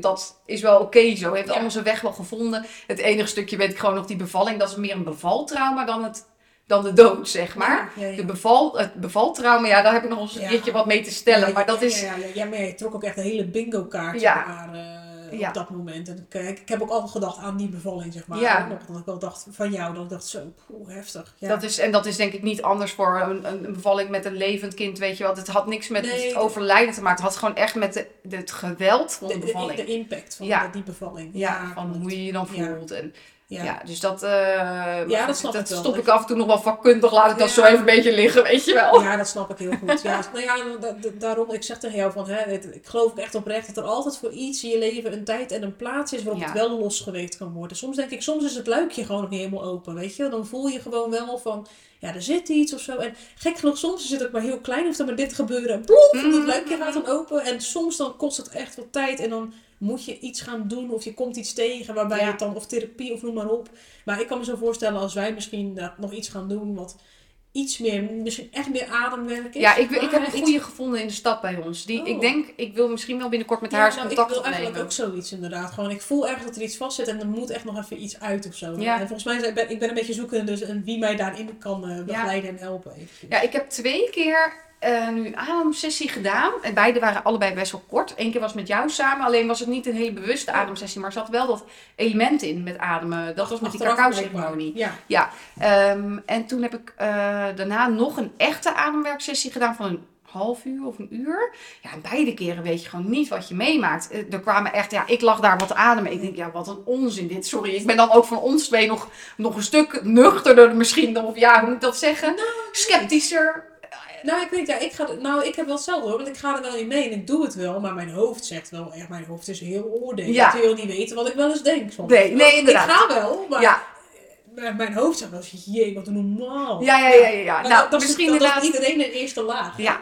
dat is wel oké zo. Heeft Ja. allemaal zijn weg wel gevonden. Het enige stukje weet ik gewoon nog die bevalling, dat is meer een bevaltrauma dan, het, dan de dood, zeg maar. Ja, ja, ja. De beval, het bevaltrauma, ja, daar heb ik nog eens een keertje wat mee te stellen. Ja, maar dat is, Ja, ja, je trok ook echt een hele bingo kaart Ja. eh, Ja. op dat moment. En ik, ik heb ook al gedacht aan die bevalling, zeg maar. Ja. Nog, dat ik wel dacht van jou, dat ik dacht zo, poeh, heftig. Ja. Dat is, en dat is denk ik niet anders voor een, een bevalling met een levend kind, weet je wel. Het had niks met Nee, het overlijden te maken. Het had gewoon echt met de, de- het geweld van de, de, de, bevalling. de impact van Ja. die bevalling. ja, van hoe je je dan voelt. En, Ja. ja. dus dat, eh, maar dat snap ik wel. stop ik af en toe nog wel vakkundig. Laat ik dat Ja. zo even een beetje liggen, weet je wel. Ja, dat snap ik heel goed. Ja, nou ja, da- da- daarom, ik zeg tegen jou van, hè, het- ik geloof echt oprecht dat er altijd voor iets in je leven een tijd en een plaats is waarop Ja. het wel losgeweekt kan worden. Soms denk ik, soms is het luikje gewoon nog niet helemaal open, weet je. Dan voel je gewoon wel van, ja, er zit iets of zo. En gek genoeg, soms is het ook maar heel klein, hoeft er maar dit gebeuren. En ploep, Mm. dat luikje gaat dan open. En soms dan kost het echt wat tijd en dan moet je iets gaan doen of je komt iets tegen waarbij Ja. je het dan, of therapie of noem maar op. Maar ik kan me zo voorstellen als wij misschien eh, nog iets gaan doen wat iets meer, misschien echt meer ademwerk is. Ja, ik, ik heb een goede gevonden in de stad bij ons. Die, Oh. Ik denk, ik wil misschien wel binnenkort met Ja, haar nou, contact ik wil eigenlijk opnemen. ook zoiets inderdaad. Gewoon, ik voel ergens dat er iets vast zit en er moet echt nog even iets uit of zo. Ja. En volgens mij, ben, ik ben een beetje zoekende dus, en wie mij daarin kan eh, begeleiden en helpen. Ja, ik heb twee keer eh, nu ademsessie gedaan. En beide waren allebei best wel kort. Eén keer was met jou samen, alleen was het niet een hele bewuste ademsessie. Maar er zat wel dat element in met ademen. Dat was met die cacao-ceremonie. Ja. Ehm, en toen heb ik eh, daarna nog een echte ademwerksessie gedaan van een half uur of een uur. Ja, en beide keren weet je gewoon niet wat je meemaakt. Eh, Er kwamen echt, ja, ik lag daar wat ademen. Ik denk, ja, wat een onzin dit. Sorry, ik ben dan ook van ons twee nog, nog een stuk nuchterder misschien. Of ja, hoe moet ik dat zeggen? Sceptischer. Nou, ik weet ja, ik, ga, nou, ik heb wel hetzelfde hoor, want ik ga er wel in mee en ik doe het wel, maar mijn hoofd zegt wel echt, mijn hoofd is heel oordeel. Ja. Dat wil niet weten wat ik wel eens denk. soms. Nee, nee, inderdaad. Ik ga wel, maar Ja, mijn hoofd zegt wel jee, wat normaal. ja, ja, ja. ja, Nou, dat, dat, is- misschien dat, dat inderdaad. iedereen in eerste laag. Ja,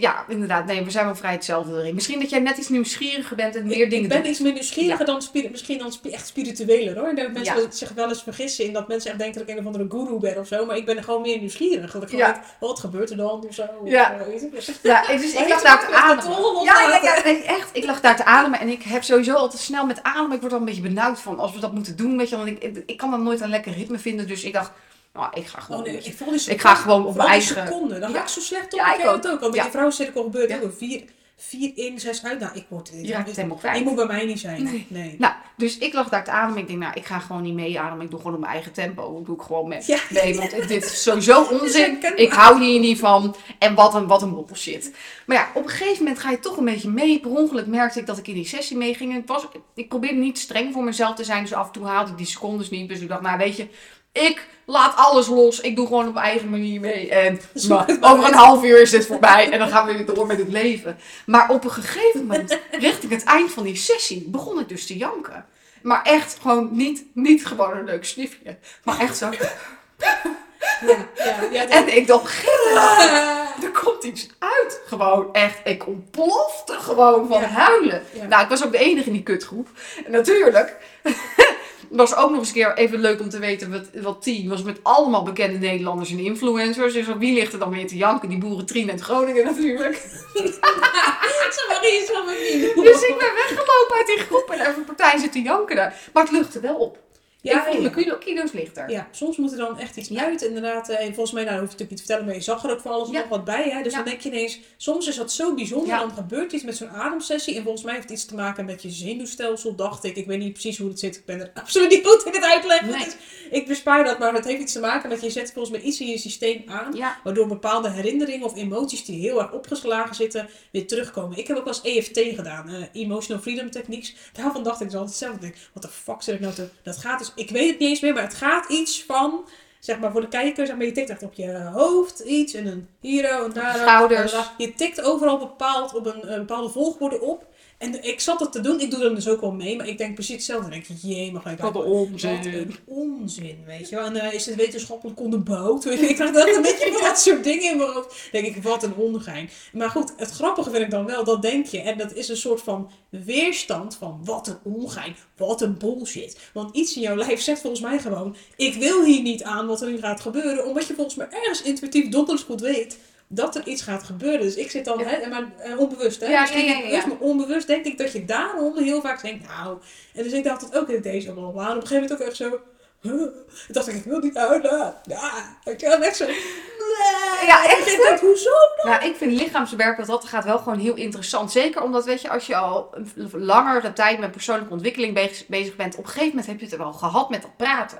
ja, inderdaad. Nee, we zijn wel vrij hetzelfde erin. Misschien dat jij net iets nieuwsgieriger bent en meer ik, dingen ik ben doet. iets meer nieuwsgieriger dan spiri- misschien dan echt spiritueler hoor. Dat mensen Ja. zich wel eens vergissen in dat mensen echt denken dat ik een of andere guru ben of zo. Maar ik ben gewoon meer nieuwsgierig. Dat ik gewoon Ja. denk, oh, wat gebeurt er dan of zo. Of, Ja. weet dus- Ja, dus ik lag daar te ademen. Ja, nee, echt. Ik lag daar te ademen en ik heb sowieso altijd snel met ademen. Ik word er een beetje benauwd van als we dat moeten doen. Weet je, want ik, ik, ik kan dan nooit een lekker ritme vinden. Dus ik dacht, nou, ik ga gewoon. Oh nee, ik die Ik ga gewoon op mijn eigen- seconde. Dan Ja. ga ik zo slecht op. Ja, ik ik ook. ook. al. Met Ja. die vrouwencirkel gebeurt Ja. ook. Vier, vier in, zes uit. Nou, ik word... Je raakt het helemaal kwijt. Die moet bij mij niet zijn. Nee. Nee. Nou, dus ik lag daar te ademen. Ik denk, nou, ik ga gewoon niet mee ademen. Ik doe gewoon op mijn eigen tempo. Dat doe ik gewoon met. Ja. Nee, want (laughs) dit is sowieso onzin. Ik hou hier niet van. En wat een, wat een bullshit. Maar ja, op een gegeven moment ga je toch een beetje mee. Per ongeluk merkte ik dat ik in die sessie meeging. Het was, ik probeerde niet streng voor mezelf te zijn. Dus af en toe haalde ik die secondes niet. Dus ik dacht, nou weet je, ik laat alles los. Ik doe gewoon op mijn eigen manier mee. En (laughs) over een half uur is dit voorbij. En dan gaan we weer door met het leven. Maar op een gegeven moment, (laughs) richting het eind van die sessie, begon ik dus te janken. Maar echt gewoon niet, niet gewoon een leuk snifje. Maar echt zo. Ja, ja, ja, dat- En ik dacht, Gilla, Ah. er komt iets uit. Gewoon echt, ik ontplofte gewoon van huilen. Nou, ik was ook de enige in die kutgroep. En natuurlijk was ook nog eens een keer even leuk om te weten wat, wat team was met allemaal bekende Nederlanders en influencers. Dus wie ligt er dan weer te janken? Die boeren Trien uit Groningen natuurlijk. (laughs) Zo met me doen. Dus ik ben weggelopen uit die groep en even partij zitten janken daar. Maar het luchtte wel op. Ja, ik ja. kilo, kilo's lichter. Ja, soms moet er dan echt iets uit, inderdaad. eh, En volgens mij, nou, hoef je natuurlijk niet te vertellen, maar je zag er ook van alles Ja. nog wat bij. Hè? Dus Ja. dan denk je ineens, soms is dat zo bijzonder, Ja. dan gebeurt iets met zo'n ademsessie. En volgens mij heeft het iets te maken met je zenuwstelsel, dacht ik. Ik weet niet precies hoe het zit, ik ben er (laughs) absoluut niet goed in het uitleggen. Nee. Dus ik bespaar dat, maar het heeft iets te maken met je zet volgens mij iets in je systeem aan. Ja. Waardoor bepaalde herinneringen of emoties die heel erg opgeslagen zitten, weer terugkomen. Ik heb ook wel eens EFT gedaan, eh, Emotional Freedom Techniques. Daarvan dacht ik dus altijd zelf, denk, wat de fuck zit ik nou te... Dat gaat dus, ik weet het niet eens meer, maar het gaat iets van, zeg maar voor de kijker, zeg maar, je tikt echt op je hoofd iets en een hier, een daar. Schouders. Je tikt overal bepaald op een, een bepaalde volgorde op. En ik zat het te doen, ik doe er dus ook wel mee, maar ik denk precies hetzelfde. Dan denk je, jee, mag ik Wat een Wat onzin. een onzin, weet je wel. En eh, is het wetenschappelijk onderbouwd? (laughs) Ik krijg dat een beetje van (laughs) dat soort dingen in mijn hoofd. Dan denk ik, wat een ongein. Maar goed, het grappige vind ik dan wel, dat denk je. En dat is een soort van weerstand van, wat een ongein, wat een bullshit. Want iets in jouw lijf zegt volgens mij gewoon, ik wil hier niet aan wat er nu gaat gebeuren. Omdat je volgens mij ergens intuïtief donders goed weet dat er iets gaat gebeuren. Dus ik zit dan, Ja. hè, maar eh, onbewust, hè. Ja, Misschien ja, ja, niet ja, bewust, ja. maar onbewust denk ik dat je daarom heel vaak denkt, nou... En dus ik dacht het ook in deze allemaal. Maar op een gegeven moment ook echt zo... huh. Ik dacht ik, ik wil niet huilen. Ja, ik was echt zo... Nee. Ja, echt, ik hoezo? Nou, ik vind lichaamswerk wat dat gaat wel gewoon heel interessant. Zeker omdat, weet je, als je al een langere tijd met persoonlijke ontwikkeling bezig, bezig bent, op een gegeven moment heb je het er wel gehad met dat praten.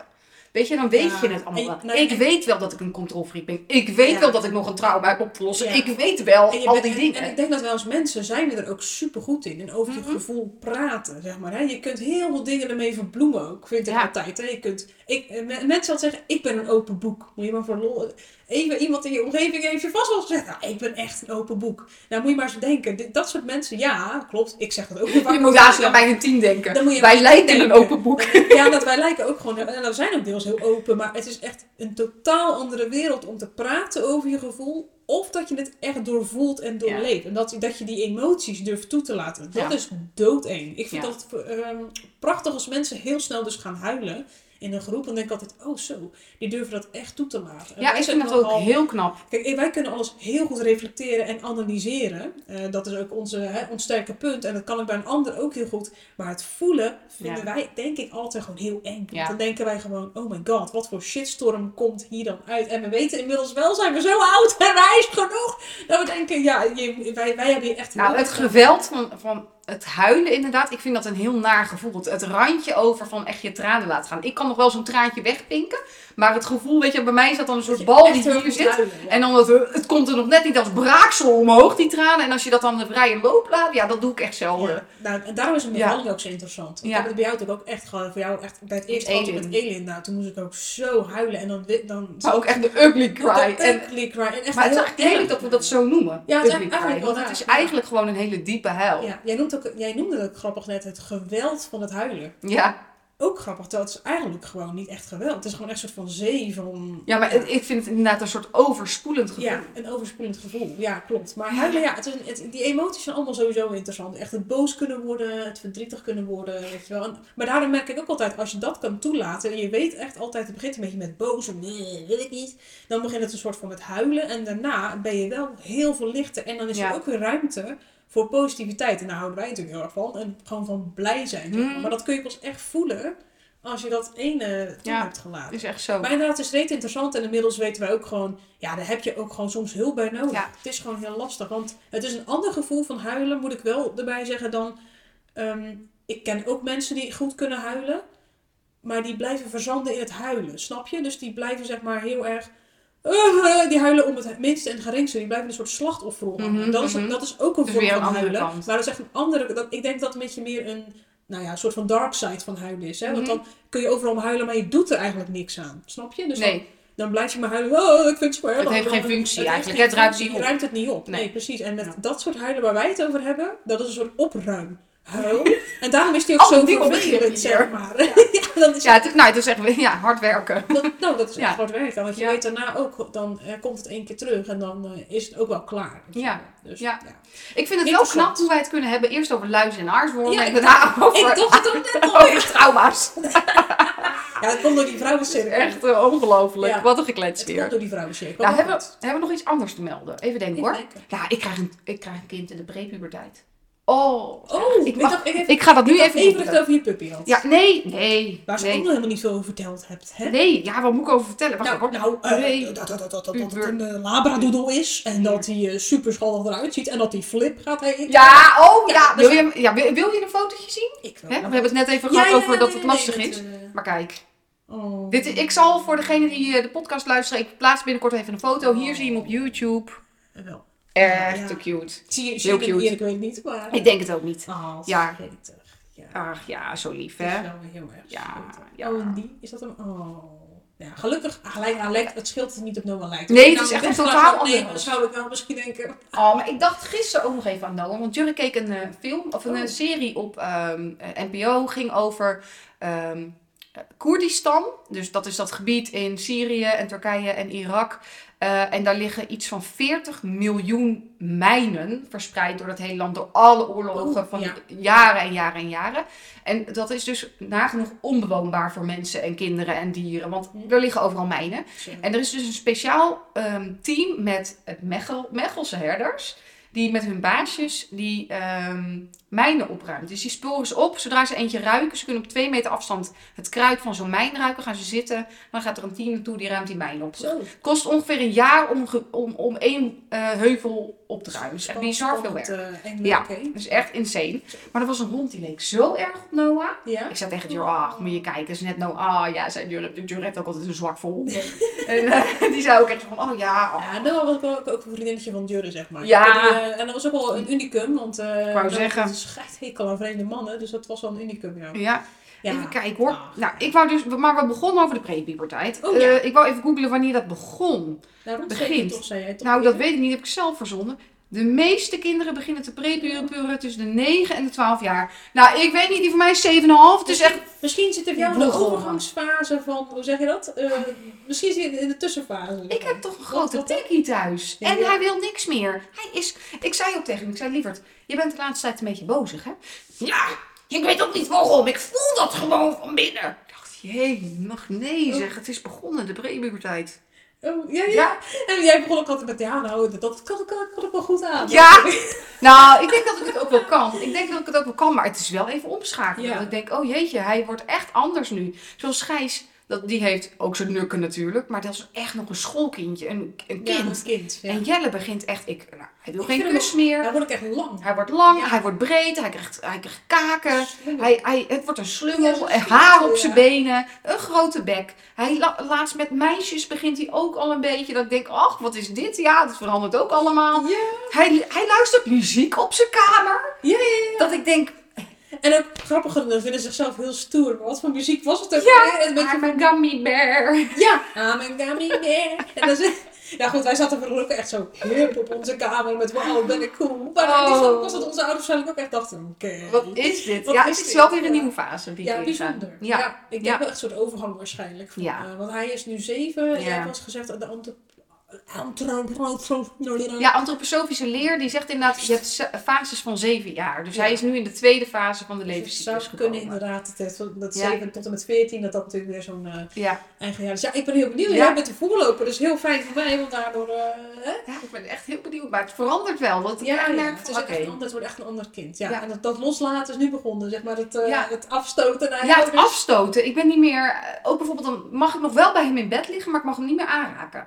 Weet je, dan weet Ja, je het allemaal wel. nou, ik en- weet wel dat ik een controlfreak ben. Ik weet Ja. wel dat ik nog een trauma heb op te lossen. Ja. Ik weet wel al bent- die en- dingen. en ik denk dat wij als mensen zijn we er ook super goed in. En over je Mhm. gevoel praten, zeg maar. Hè? Je kunt heel veel dingen ermee verbloemen ook, vind ik altijd. Hè? Je kunt, ik, eh, me- mensen altijd zeggen, ik ben een open boek. Moet je maar voor lol... Even iemand in je omgeving heeft je vast wel gezegd, nou, ik ben echt een open boek. Nou, moet je maar eens denken. Dat soort mensen, ja, klopt. Ik zeg dat ook. Je moet haast aan bij een team denken. Dan moet je Wij lijken denken. een open boek. (laughs) Ja, dat wij lijken ook gewoon, en we zijn ook deels heel open, maar het is echt een totaal andere wereld om te praten over je gevoel. Of dat je het echt doorvoelt en doorleeft. En dat, dat je die emoties durft toe te laten. Dat Ja. is doodeng. Ik vind Ja. dat ehm, prachtig als mensen heel snel dus gaan huilen in een groep. Dan denk ik altijd, oh zo, die durven dat echt toe te laten. En Ja, ik vind dat ook heel knap. Kijk, wij kunnen alles heel goed reflecteren en analyseren. Eh, dat is ook onze, hè, ons sterke punt. En dat kan ik bij een ander ook heel goed. Maar het voelen vinden Ja. wij, denk ik, altijd gewoon heel eng. Want dan denken wij gewoon, oh my god, wat voor shitstorm komt hier dan uit? En we weten inmiddels wel, zijn we zo oud en wijs genoeg. Dat we denken, ja, je, wij, wij hebben hier echt... Nou, het geweld van, van het huilen inderdaad, ik vind dat een heel naar gevoel. Het, randje over van echt je tranen laten gaan. Ik kan nog wel zo'n traantje wegpinken, maar het gevoel, weet je, bij mij is dat dan een soort bal echt die hier zit. huilen, ja. En dan dat, eh, het komt er nog net niet als braaksel omhoog, die tranen. En als je dat dan de vrije loop laat, ja, dat doe ik echt zelden. Ja, nou, en daarom is Ja. bevalling ook zo interessant. Ik heb het bij jou natuurlijk ook echt gehad. Voor jou echt bij het eerste gehad met Elin. Nou, toen moest ik ook zo huilen. En dan... dan Maar ook echt de ugly cry. De En, ugly cry. En echt maar het is heerlijk erg. dat we dat zo noemen. Ja, het is eigenlijk Want het is eigenlijk gewoon een hele diepe huil. Ja, jij, noemt ook, jij noemde het grappig net het geweld van het huilen. Ja, ook grappig, dat is eigenlijk gewoon niet echt geweld. Het is gewoon echt een soort van zee van... Ja, maar ik vind het inderdaad een soort overspoelend gevoel. Ja, een overspoelend gevoel. Ja, klopt. Maar huilen, ja, het is het, die emoties zijn allemaal sowieso interessant. Echt het boos kunnen worden, het verdrietig kunnen worden, weet je wel. En- maar daarom merk ik ook altijd, als je dat kan toelaten, en je weet echt altijd, het begint een beetje met boos, en nee, wil ik niet. Dan begint het een soort van met huilen, en daarna ben je wel heel veel lichter. En dan is Ja. er ook weer ruimte voor positiviteit. En daar houden wij natuurlijk heel erg van. En gewoon van blij zijn. zeg maar. Mm. Maar dat kun je pas echt voelen als je dat ene toe Ja. hebt gelaten. is echt zo. Maar inderdaad, het is reet interessant. En inmiddels weten wij ook gewoon... Ja, daar heb je ook gewoon soms hulp bij nodig. Ja. Het is gewoon heel lastig. Want het is een ander gevoel van huilen, moet ik wel erbij zeggen, dan... ehm, ik ken ook mensen die goed kunnen huilen. Maar die blijven verzanden in het huilen. Snap je? Dus die blijven zeg maar heel erg... "Ah, die huilen om het minste en geringste. Die blijven een soort slachtofferrol En dat, is, mhm. dat is ook een Dus vorm van huilen. kant. Maar dat is echt een andere... Dat, ik denk dat het een beetje meer een... Nou ja, een soort van dark side van huilen is. Hè? Want Mhm. dan kun je overal om huilen, maar je doet er eigenlijk niks aan. Snap je? Dus dan- Nee, dan blijf je maar huilen. Oh, ik vind het zwaar. Het Dan- heeft dan- geen functie heeft eigenlijk. geen Het ruimt functie. niet op. Je ruimt het niet op. Nee, Nee. precies. En met Ja. dat soort huilen waar wij het over hebben, dat is een soort opruim. Huil. En daarom is die ook Oh, zo vervelend, zeg maar. Ja, (laughs) dan is ja, het, is- nou, het is echt ja, hard werken. dat, nou, dat is echt Ja. hard werken. Want je Ja. weet daarna ook, dan eh, komt het één keer terug en dan eh, is het ook wel klaar. Ja. Dus, Ja. ja. Ik vind het wel knap hoe wij het kunnen hebben. Eerst over luizen en aarswormen Ja, en ik- daarna over, Ik dacht het ook net (laughs) al. over trauma's. (laughs) Ja, dat komt door die vrouwencirkel. Echt eh, ongelooflijk. Ja. Wat een geklets komt weer. door die vrouwencirkel. Nou, hebben, we, hebben we nog iets anders te melden? Even denken hoor. Ja, ik krijg, een, ik krijg een kind in de prepuberteit. Oh, Oh, ik, ik, mag- ik, heb, ik ga dat nu ik even even het over je puppy had. Ja, nee, nee, Waar ze ook nog helemaal niet veel over verteld hebt. Hè? Nee, ja, wat moet ik over vertellen? Wacht Nou, even. nou eh, Nee. dat, dat, dat, dat, dat het een eh, labradoodle is en dat hij eh, super schattig eruit ziet en dat hij flip gaat heten. Ja, oh Ja, ja. dus- Wil je, ja wil, wil je een fotootje zien? ik wil Hè? We hebben het net even Ja, gehad ja, over dat het lastig is. Maar kijk, oh. dit, ik zal voor degene die de podcast luisteren, ik plaats binnenkort even een foto. Hier zie je hem op YouTube. Wel. Echt te cute. Zie je, Heel cute. ik weet niet, maar... Ik denk het ook niet. Ah, Ja. Ach ja, zo lief Dat is hè. wel heel erg Ja. Oh, en die? Is dat een... Oh. Ja, gelukkig, lijkt, hij lijkt, het scheelt dat het niet op Noah lijkt. Nee, het Als is echt een totaal anders. zou ik wel misschien denken... Oh, maar ik dacht gisteren ook nog even aan Noah. Want Jurre keek een eh, film of een Oh. eh, serie op ehm, eh, NPO. Ging over eh, Koerdistan. Dus dat is dat gebied in Syrië en Turkije en Irak. Eh, en daar liggen iets van 40 miljoen mijnen verspreid door het hele land. Door alle oorlogen Oh, van ja. jaren en jaren en jaren. En dat is dus nagenoeg onbewoonbaar voor mensen en kinderen en dieren. Want er liggen overal mijnen. En er is dus een speciaal ehm, team met het Mechel, Mechelse herders. Die met hun baasjes die ehm, mijnen opruimt. Dus die sporen ze op. Zodra ze eentje ruiken, ze kunnen op twee meter afstand het kruid van zo'n mijn ruiken. Gaan ze zitten. Dan gaat er een team naartoe die ruimt die mijn op. Zo. Kost ongeveer een jaar om, om, om één eh, heuvel op te ruimen. Dus echt bizar veel werk. Eh, Ja. Dus echt insane. Maar er was een hond die leek zo erg op Noah. Ja? Ik zei tegen Jur, ah, moet je kijken, is net nou, ah ja, zei heeft ook altijd een zwak voor honden. (laughs) en eh, die zei ook echt van, oh ja, oh. Ja, Noah was ook, ook een vriendinnetje van Jurre, zeg maar. Ja. En, dat was ook wel een unicum, want eh wou Noah zeggen. Scheidshekel aan vreemde mannen, dus dat was wel een unicum, ja. Ja, ja. even kijken hoor. Ah. Nou, ik wou dus, maar we begonnen over de prepuberteit. Oh, ja. Eh, ik wou even googlen wanneer dat begon. Nou, rond begint. toch, zei jij toch? Nou, dat weet ik niet, heb ik zelf verzonnen. De meeste kinderen beginnen te prepuberen tussen de 9 en de 12 jaar. Nou, ik weet niet, die van mij is 7,5. Het is echt... Misschien zit er jou in de overgangsfase van, hoe zeg je dat? Eh, misschien zit je in de tussenfase. Ik heb toch een grote tikkie thuis. Ja, en ja. hij wil niks meer. Hij is... Ik zei ook tegen hem, ik zei, lieverd, je bent de laatste tijd een beetje bozig, hè? Ja, ik weet ook niet waarom. Ik voel dat gewoon van binnen. Ik dacht, jee, mag nee zeg. Het is begonnen, de prepuberteit. Oh, ja, ja. Ja. En jij begon ook altijd met, ja, nou, dat, kan, kan, kan ik wel goed aan. Ja. Nou, ik denk dat ik het ook wel kan. Ik denk dat ik het ook wel kan, maar het is wel even omschakelen. Ja. Want ik denk, oh jeetje, hij wordt echt anders nu. Zoals Gijs, dat, die heeft ook zijn nukken natuurlijk, maar dat is echt nog een schoolkindje, een, een Ja, kind. een kind. Ja. En Jelle begint echt, ik, nou, hij wil Ik geen kus meer. Dan word ik echt lang. Hij wordt lang, Ja. hij wordt breed, hij krijgt, hij krijgt kaken. Hij, hij, het wordt een Ja, slungel, haar op zijn ja. benen, een grote bek. Hij la- laatst met meisjes begint hij ook al een beetje. Dat ik denk, ach, wat is dit? Ja, dat verandert ook allemaal. Ja. Hij, hij luistert muziek op zijn kamer. Ja, ja, ja. Dat ik denk, En ook grappig, dan vinden ze zichzelf heel stoer. Maar wat voor muziek was het ook? Ja? Een beetje I'm a gummy bear. Ja, I'm a gummy bear. En dan, Ja goed, wij zaten gelukkig echt zo hip op onze kamer met wauw, ben ik cool. Maar Oh. die was dat onze ouders waarschijnlijk ook echt dachten, oké. Wat is dit? Wat ja, is het is wel weer een nieuwe fase. Die Ja, bijzonder. Ja. Ja. ik denk Ja. wel echt een soort overgang waarschijnlijk. Van, Ja. eh, want hij is nu zeven. En jij eens gezegd, de. Ja, antroposofische leer die zegt inderdaad, je hebt se- fases van zeven jaar. Dus Ja. hij is nu in de tweede fase van de Dus levenscyclus zou kunnen inderdaad, dat, Ja. 7 tot en met 14, dat dat natuurlijk weer zo'n eh, Ja. eigen jaar is. Ja, ik ben heel benieuwd. Ja. Jij bent de voorloper, dus heel fijn voor mij, want daardoor... eh, hè? ja, ik ben echt heel benieuwd. Maar het verandert wel. Dat ik Ja, echt ja, merk het, is echt, het wordt echt een ander kind. Ja. En dat, dat loslaten is nu begonnen, zeg maar. Het, Ja. het afstoten Ja, het afstoten. Ik ben niet meer... Ook bijvoorbeeld, dan mag ik nog wel bij hem in bed liggen, maar ik mag hem niet meer aanraken.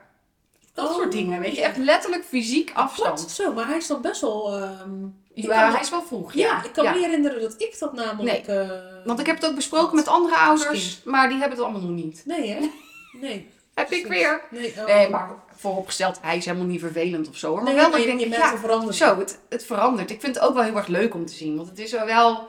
Dat Oh, soort dingen, weet je. Echt letterlijk fysiek Wat? afstand. Zo, maar hij is dan best wel... ehm, Ja, hij is wel vroeg. Ja, Ja, ik kan ja. me niet herinneren dat ik dat namelijk... eh, Want ik heb het ook besproken met andere ouders, maar die hebben het allemaal nog niet. Nee, hè? Nee. (laughs) Heb ik weer. Nee, oh. Nee, maar vooropgesteld, hij is helemaal niet vervelend of zo. hoor. Maar Nee, wel dat ik je, denk, je ja, verandering. zo, het, het verandert. Ik vind het ook wel heel erg leuk om te zien. Want het is wel,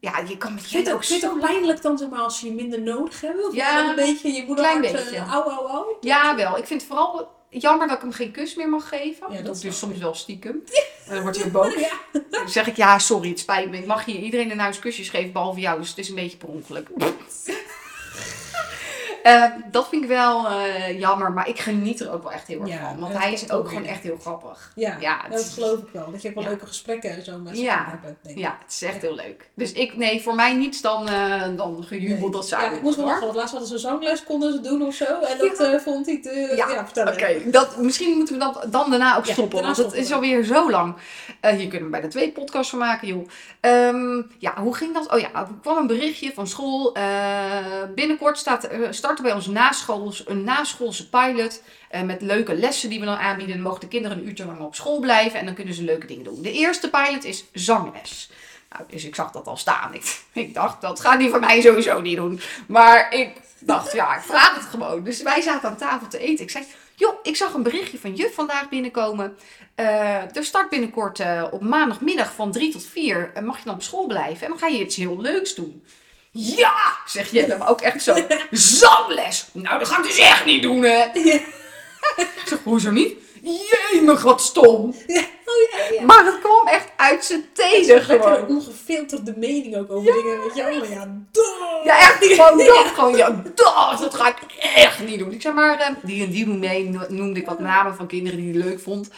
ja, je kan met je ook, ook pijnlijk dan, zeg maar, als je minder nodig? Of Ja, een beetje je moeder klein hart, beetje. eh, au, au, au? Ja, wel. Ik vind het vooral jammer dat ik hem geen kus meer mag geven. Ja, dat dat doe ik dus snap soms wel stiekem. (laughs) En dan wordt hij boos. (laughs) Ja. Dan zeg ik, ja, sorry, het spijt me. Ik mag hier iedereen in huis kusjes geven, behalve jou. Dus het is een beetje per ongeluk. (laughs) Eh, dat vind ik wel eh, jammer, maar ik geniet er ook wel echt heel erg Ja, van. Want dat hij is ook gewoon echt heel grappig. Ja, Ja, dat is- geloof ik wel. Dat je ook wel Ja. leuke gesprekken en zo met ze Ja. hebben. Denk ik. Ja, het is echt heel leuk. Dus ik, nee, voor mij niets dan, eh dan gejubel dat ze Ja, ik moest wel lachen, want laatst hadden ze zangles, konden ze doen of zo. En dat vond hij te... Ja. Oké, dat misschien moeten we dat dan daarna ook stoppen, daarna want het stoppen is we. alweer zo lang. Hier kunnen we bij de twee podcasts van maken, joh. Ehm, ja, hoe ging dat? Oh ja, er kwam een berichtje van school. Binnenkort staat, eh, bij ons naschools, een naschoolse pilot. eh, met leuke lessen die we dan aanbieden. Dan mogen de kinderen een uurtje lang op school blijven en dan kunnen ze leuke dingen doen. De eerste pilot is zangles. Nou, dus ik zag dat al staan. Ik, (laughs) ik dacht, dat gaat die van mij sowieso niet doen. Maar ik dacht, ja, ik vraag het gewoon. Dus wij zaten aan tafel te eten. Ik zei, joh, ik zag een berichtje van juf vandaag binnenkomen. Eh er start binnenkort eh, op maandagmiddag van 3 tot 4. En mag je dan op school blijven? En dan ga je iets heel leuks doen. Ja, zegt Jelle, maar ook echt zo. (laughs) Zangles. Nou, dat ga ik dus echt niet doen, hè. Ik (laughs) zeg, hoezo niet? Jemig, wat stom. (laughs) Ja. Oh ja, ja. Maar het kwam echt uit zijn tenen gewoon. een ongefilterde mening ook over dingen. Weet je, oh ja, duh. Ja, echt gewoon dat. Gewoon, ja, dat, dat ga ik echt niet doen. Ik zeg maar, eh, die en die doen mee. No- Noemde ik wat namen van kinderen die hij leuk vond.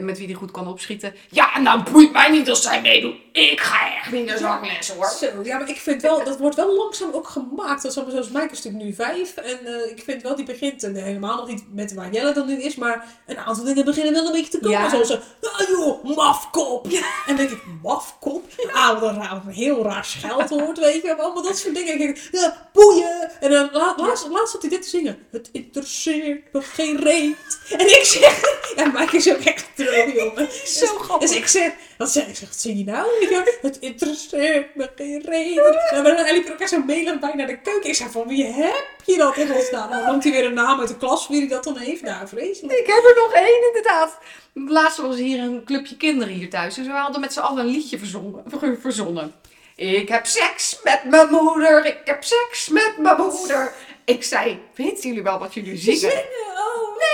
Met wie hij goed kan opschieten. Ja, nou boeit mij niet als zij meedoen. Ik ga echt niet naar zangles hoor. Zo, ja, maar ik vind wel, dat wordt wel langzaam ook gemaakt. Dat is zoals Mike is natuurlijk nu vijf. En eh, ik vind wel, die begint en helemaal nog niet met waar Jelle dan nu is. Maar een aantal dingen beginnen wel een beetje te komen. Ja. Zoals, eh, ah joh, mafkop. En dan denk ik, mafkop? Ah, wat een, heel raar scheldwoord, weet je. Allemaal dat soort dingen. Ik denk, ja, boeien. En dan la, laatst, laatst zat hij dit te zingen. Het interesseert me geen reet. En ik zeg, (laughs) en Mike is ook echt trouw, jongen. (laughs) Zo grappig. Dus ik zeg, wat zeg ik? Zeg, wat zing je nou? Ik zeg, het interesseert me geen reden. En dan liep er ook echt zo melig bij naar de keuken. Ik zei, van wie heb je dat in godsnaam? Dan noemt hij weer een naam uit de klas wie dat dan heeft. Nou, vreselijk. Ik heb er nog één inderdaad. Laatst was hier een clubje kinderen hier thuis. Dus we hadden met z'n allen een liedje verzonnen. verzonnen. Ik heb seks met mijn moeder. Ik heb seks met mijn moeder. Ik zei, weten jullie wel wat jullie zingen? Zingen,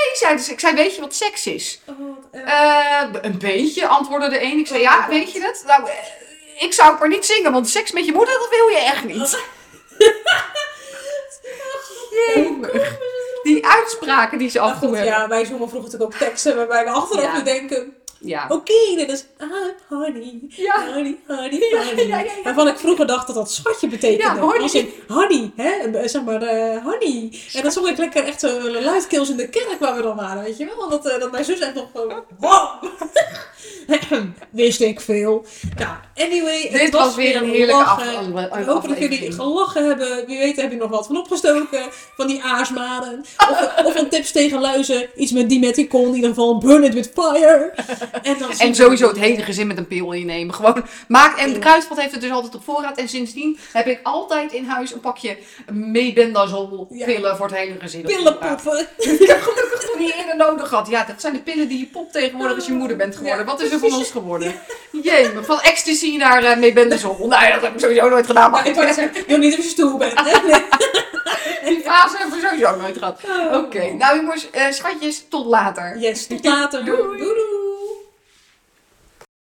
oh. Ik zei, dus, ik zei, weet je wat seks is? oh. Eh, een beetje, antwoordde de een. Ik zei, ja, weet je het? Nou, eh, ik zou maar niet zingen, want seks met je moeder, dat wil je echt niet. (laughs) Die uitspraken die ze Maar af en toe goed, hebben. ja, wij zongen vroeger natuurlijk ook teksten waarbij we achteraf Ja. weer denken... Ja. Oké, dit is I'm honey, Ja. honey, honey, honey. ja. Waarvan ik vroeger dacht dat dat schatje betekende. Honey. Als in honey, hè? eh, zeg maar eh, honey. En dan zong ik lekker echt zo luidkeels in de kerk waar we dan waren, weet je wel. Dat, eh, dat mijn zus echt nog gewoon... Wow. (laughs) Wist ik veel. Nou, anyway. het Dit was weer een heerlijke aflevering. hopen dat jullie gelachen hebben. Wie weet heb je nog wat van opgestoken. Van die aarsmaden. Of, of van tips tegen luizen. Iets met Dimeticon. In ieder geval burn it with fire. En, dan sowieso het hele gezin met een pil innemen. Gewoon maak. En de kruidvat heeft het dus altijd op voorraad. En sindsdien heb ik altijd in huis een pakje mebendazol Ja. pillen voor het hele gezin. Pillenpoppen. (laughs) Ik heb gelukkig nog niet eerder nodig gehad. Ja, dat zijn de pillen die je popt tegenwoordig als je moeder bent geworden. Wat is er van (laughs) ons geworden? Jee, van ecstasy naar uh, mebendazol. Nou ja, dat heb ik sowieso nooit gedaan. Maar ik je niet op je stoel bent. (laughs) Die fase hebben we sowieso nooit gehad. Oh. Oké, nou jongens, eh, schatjes, tot later. Yes, tot later. Doei. doei. doei.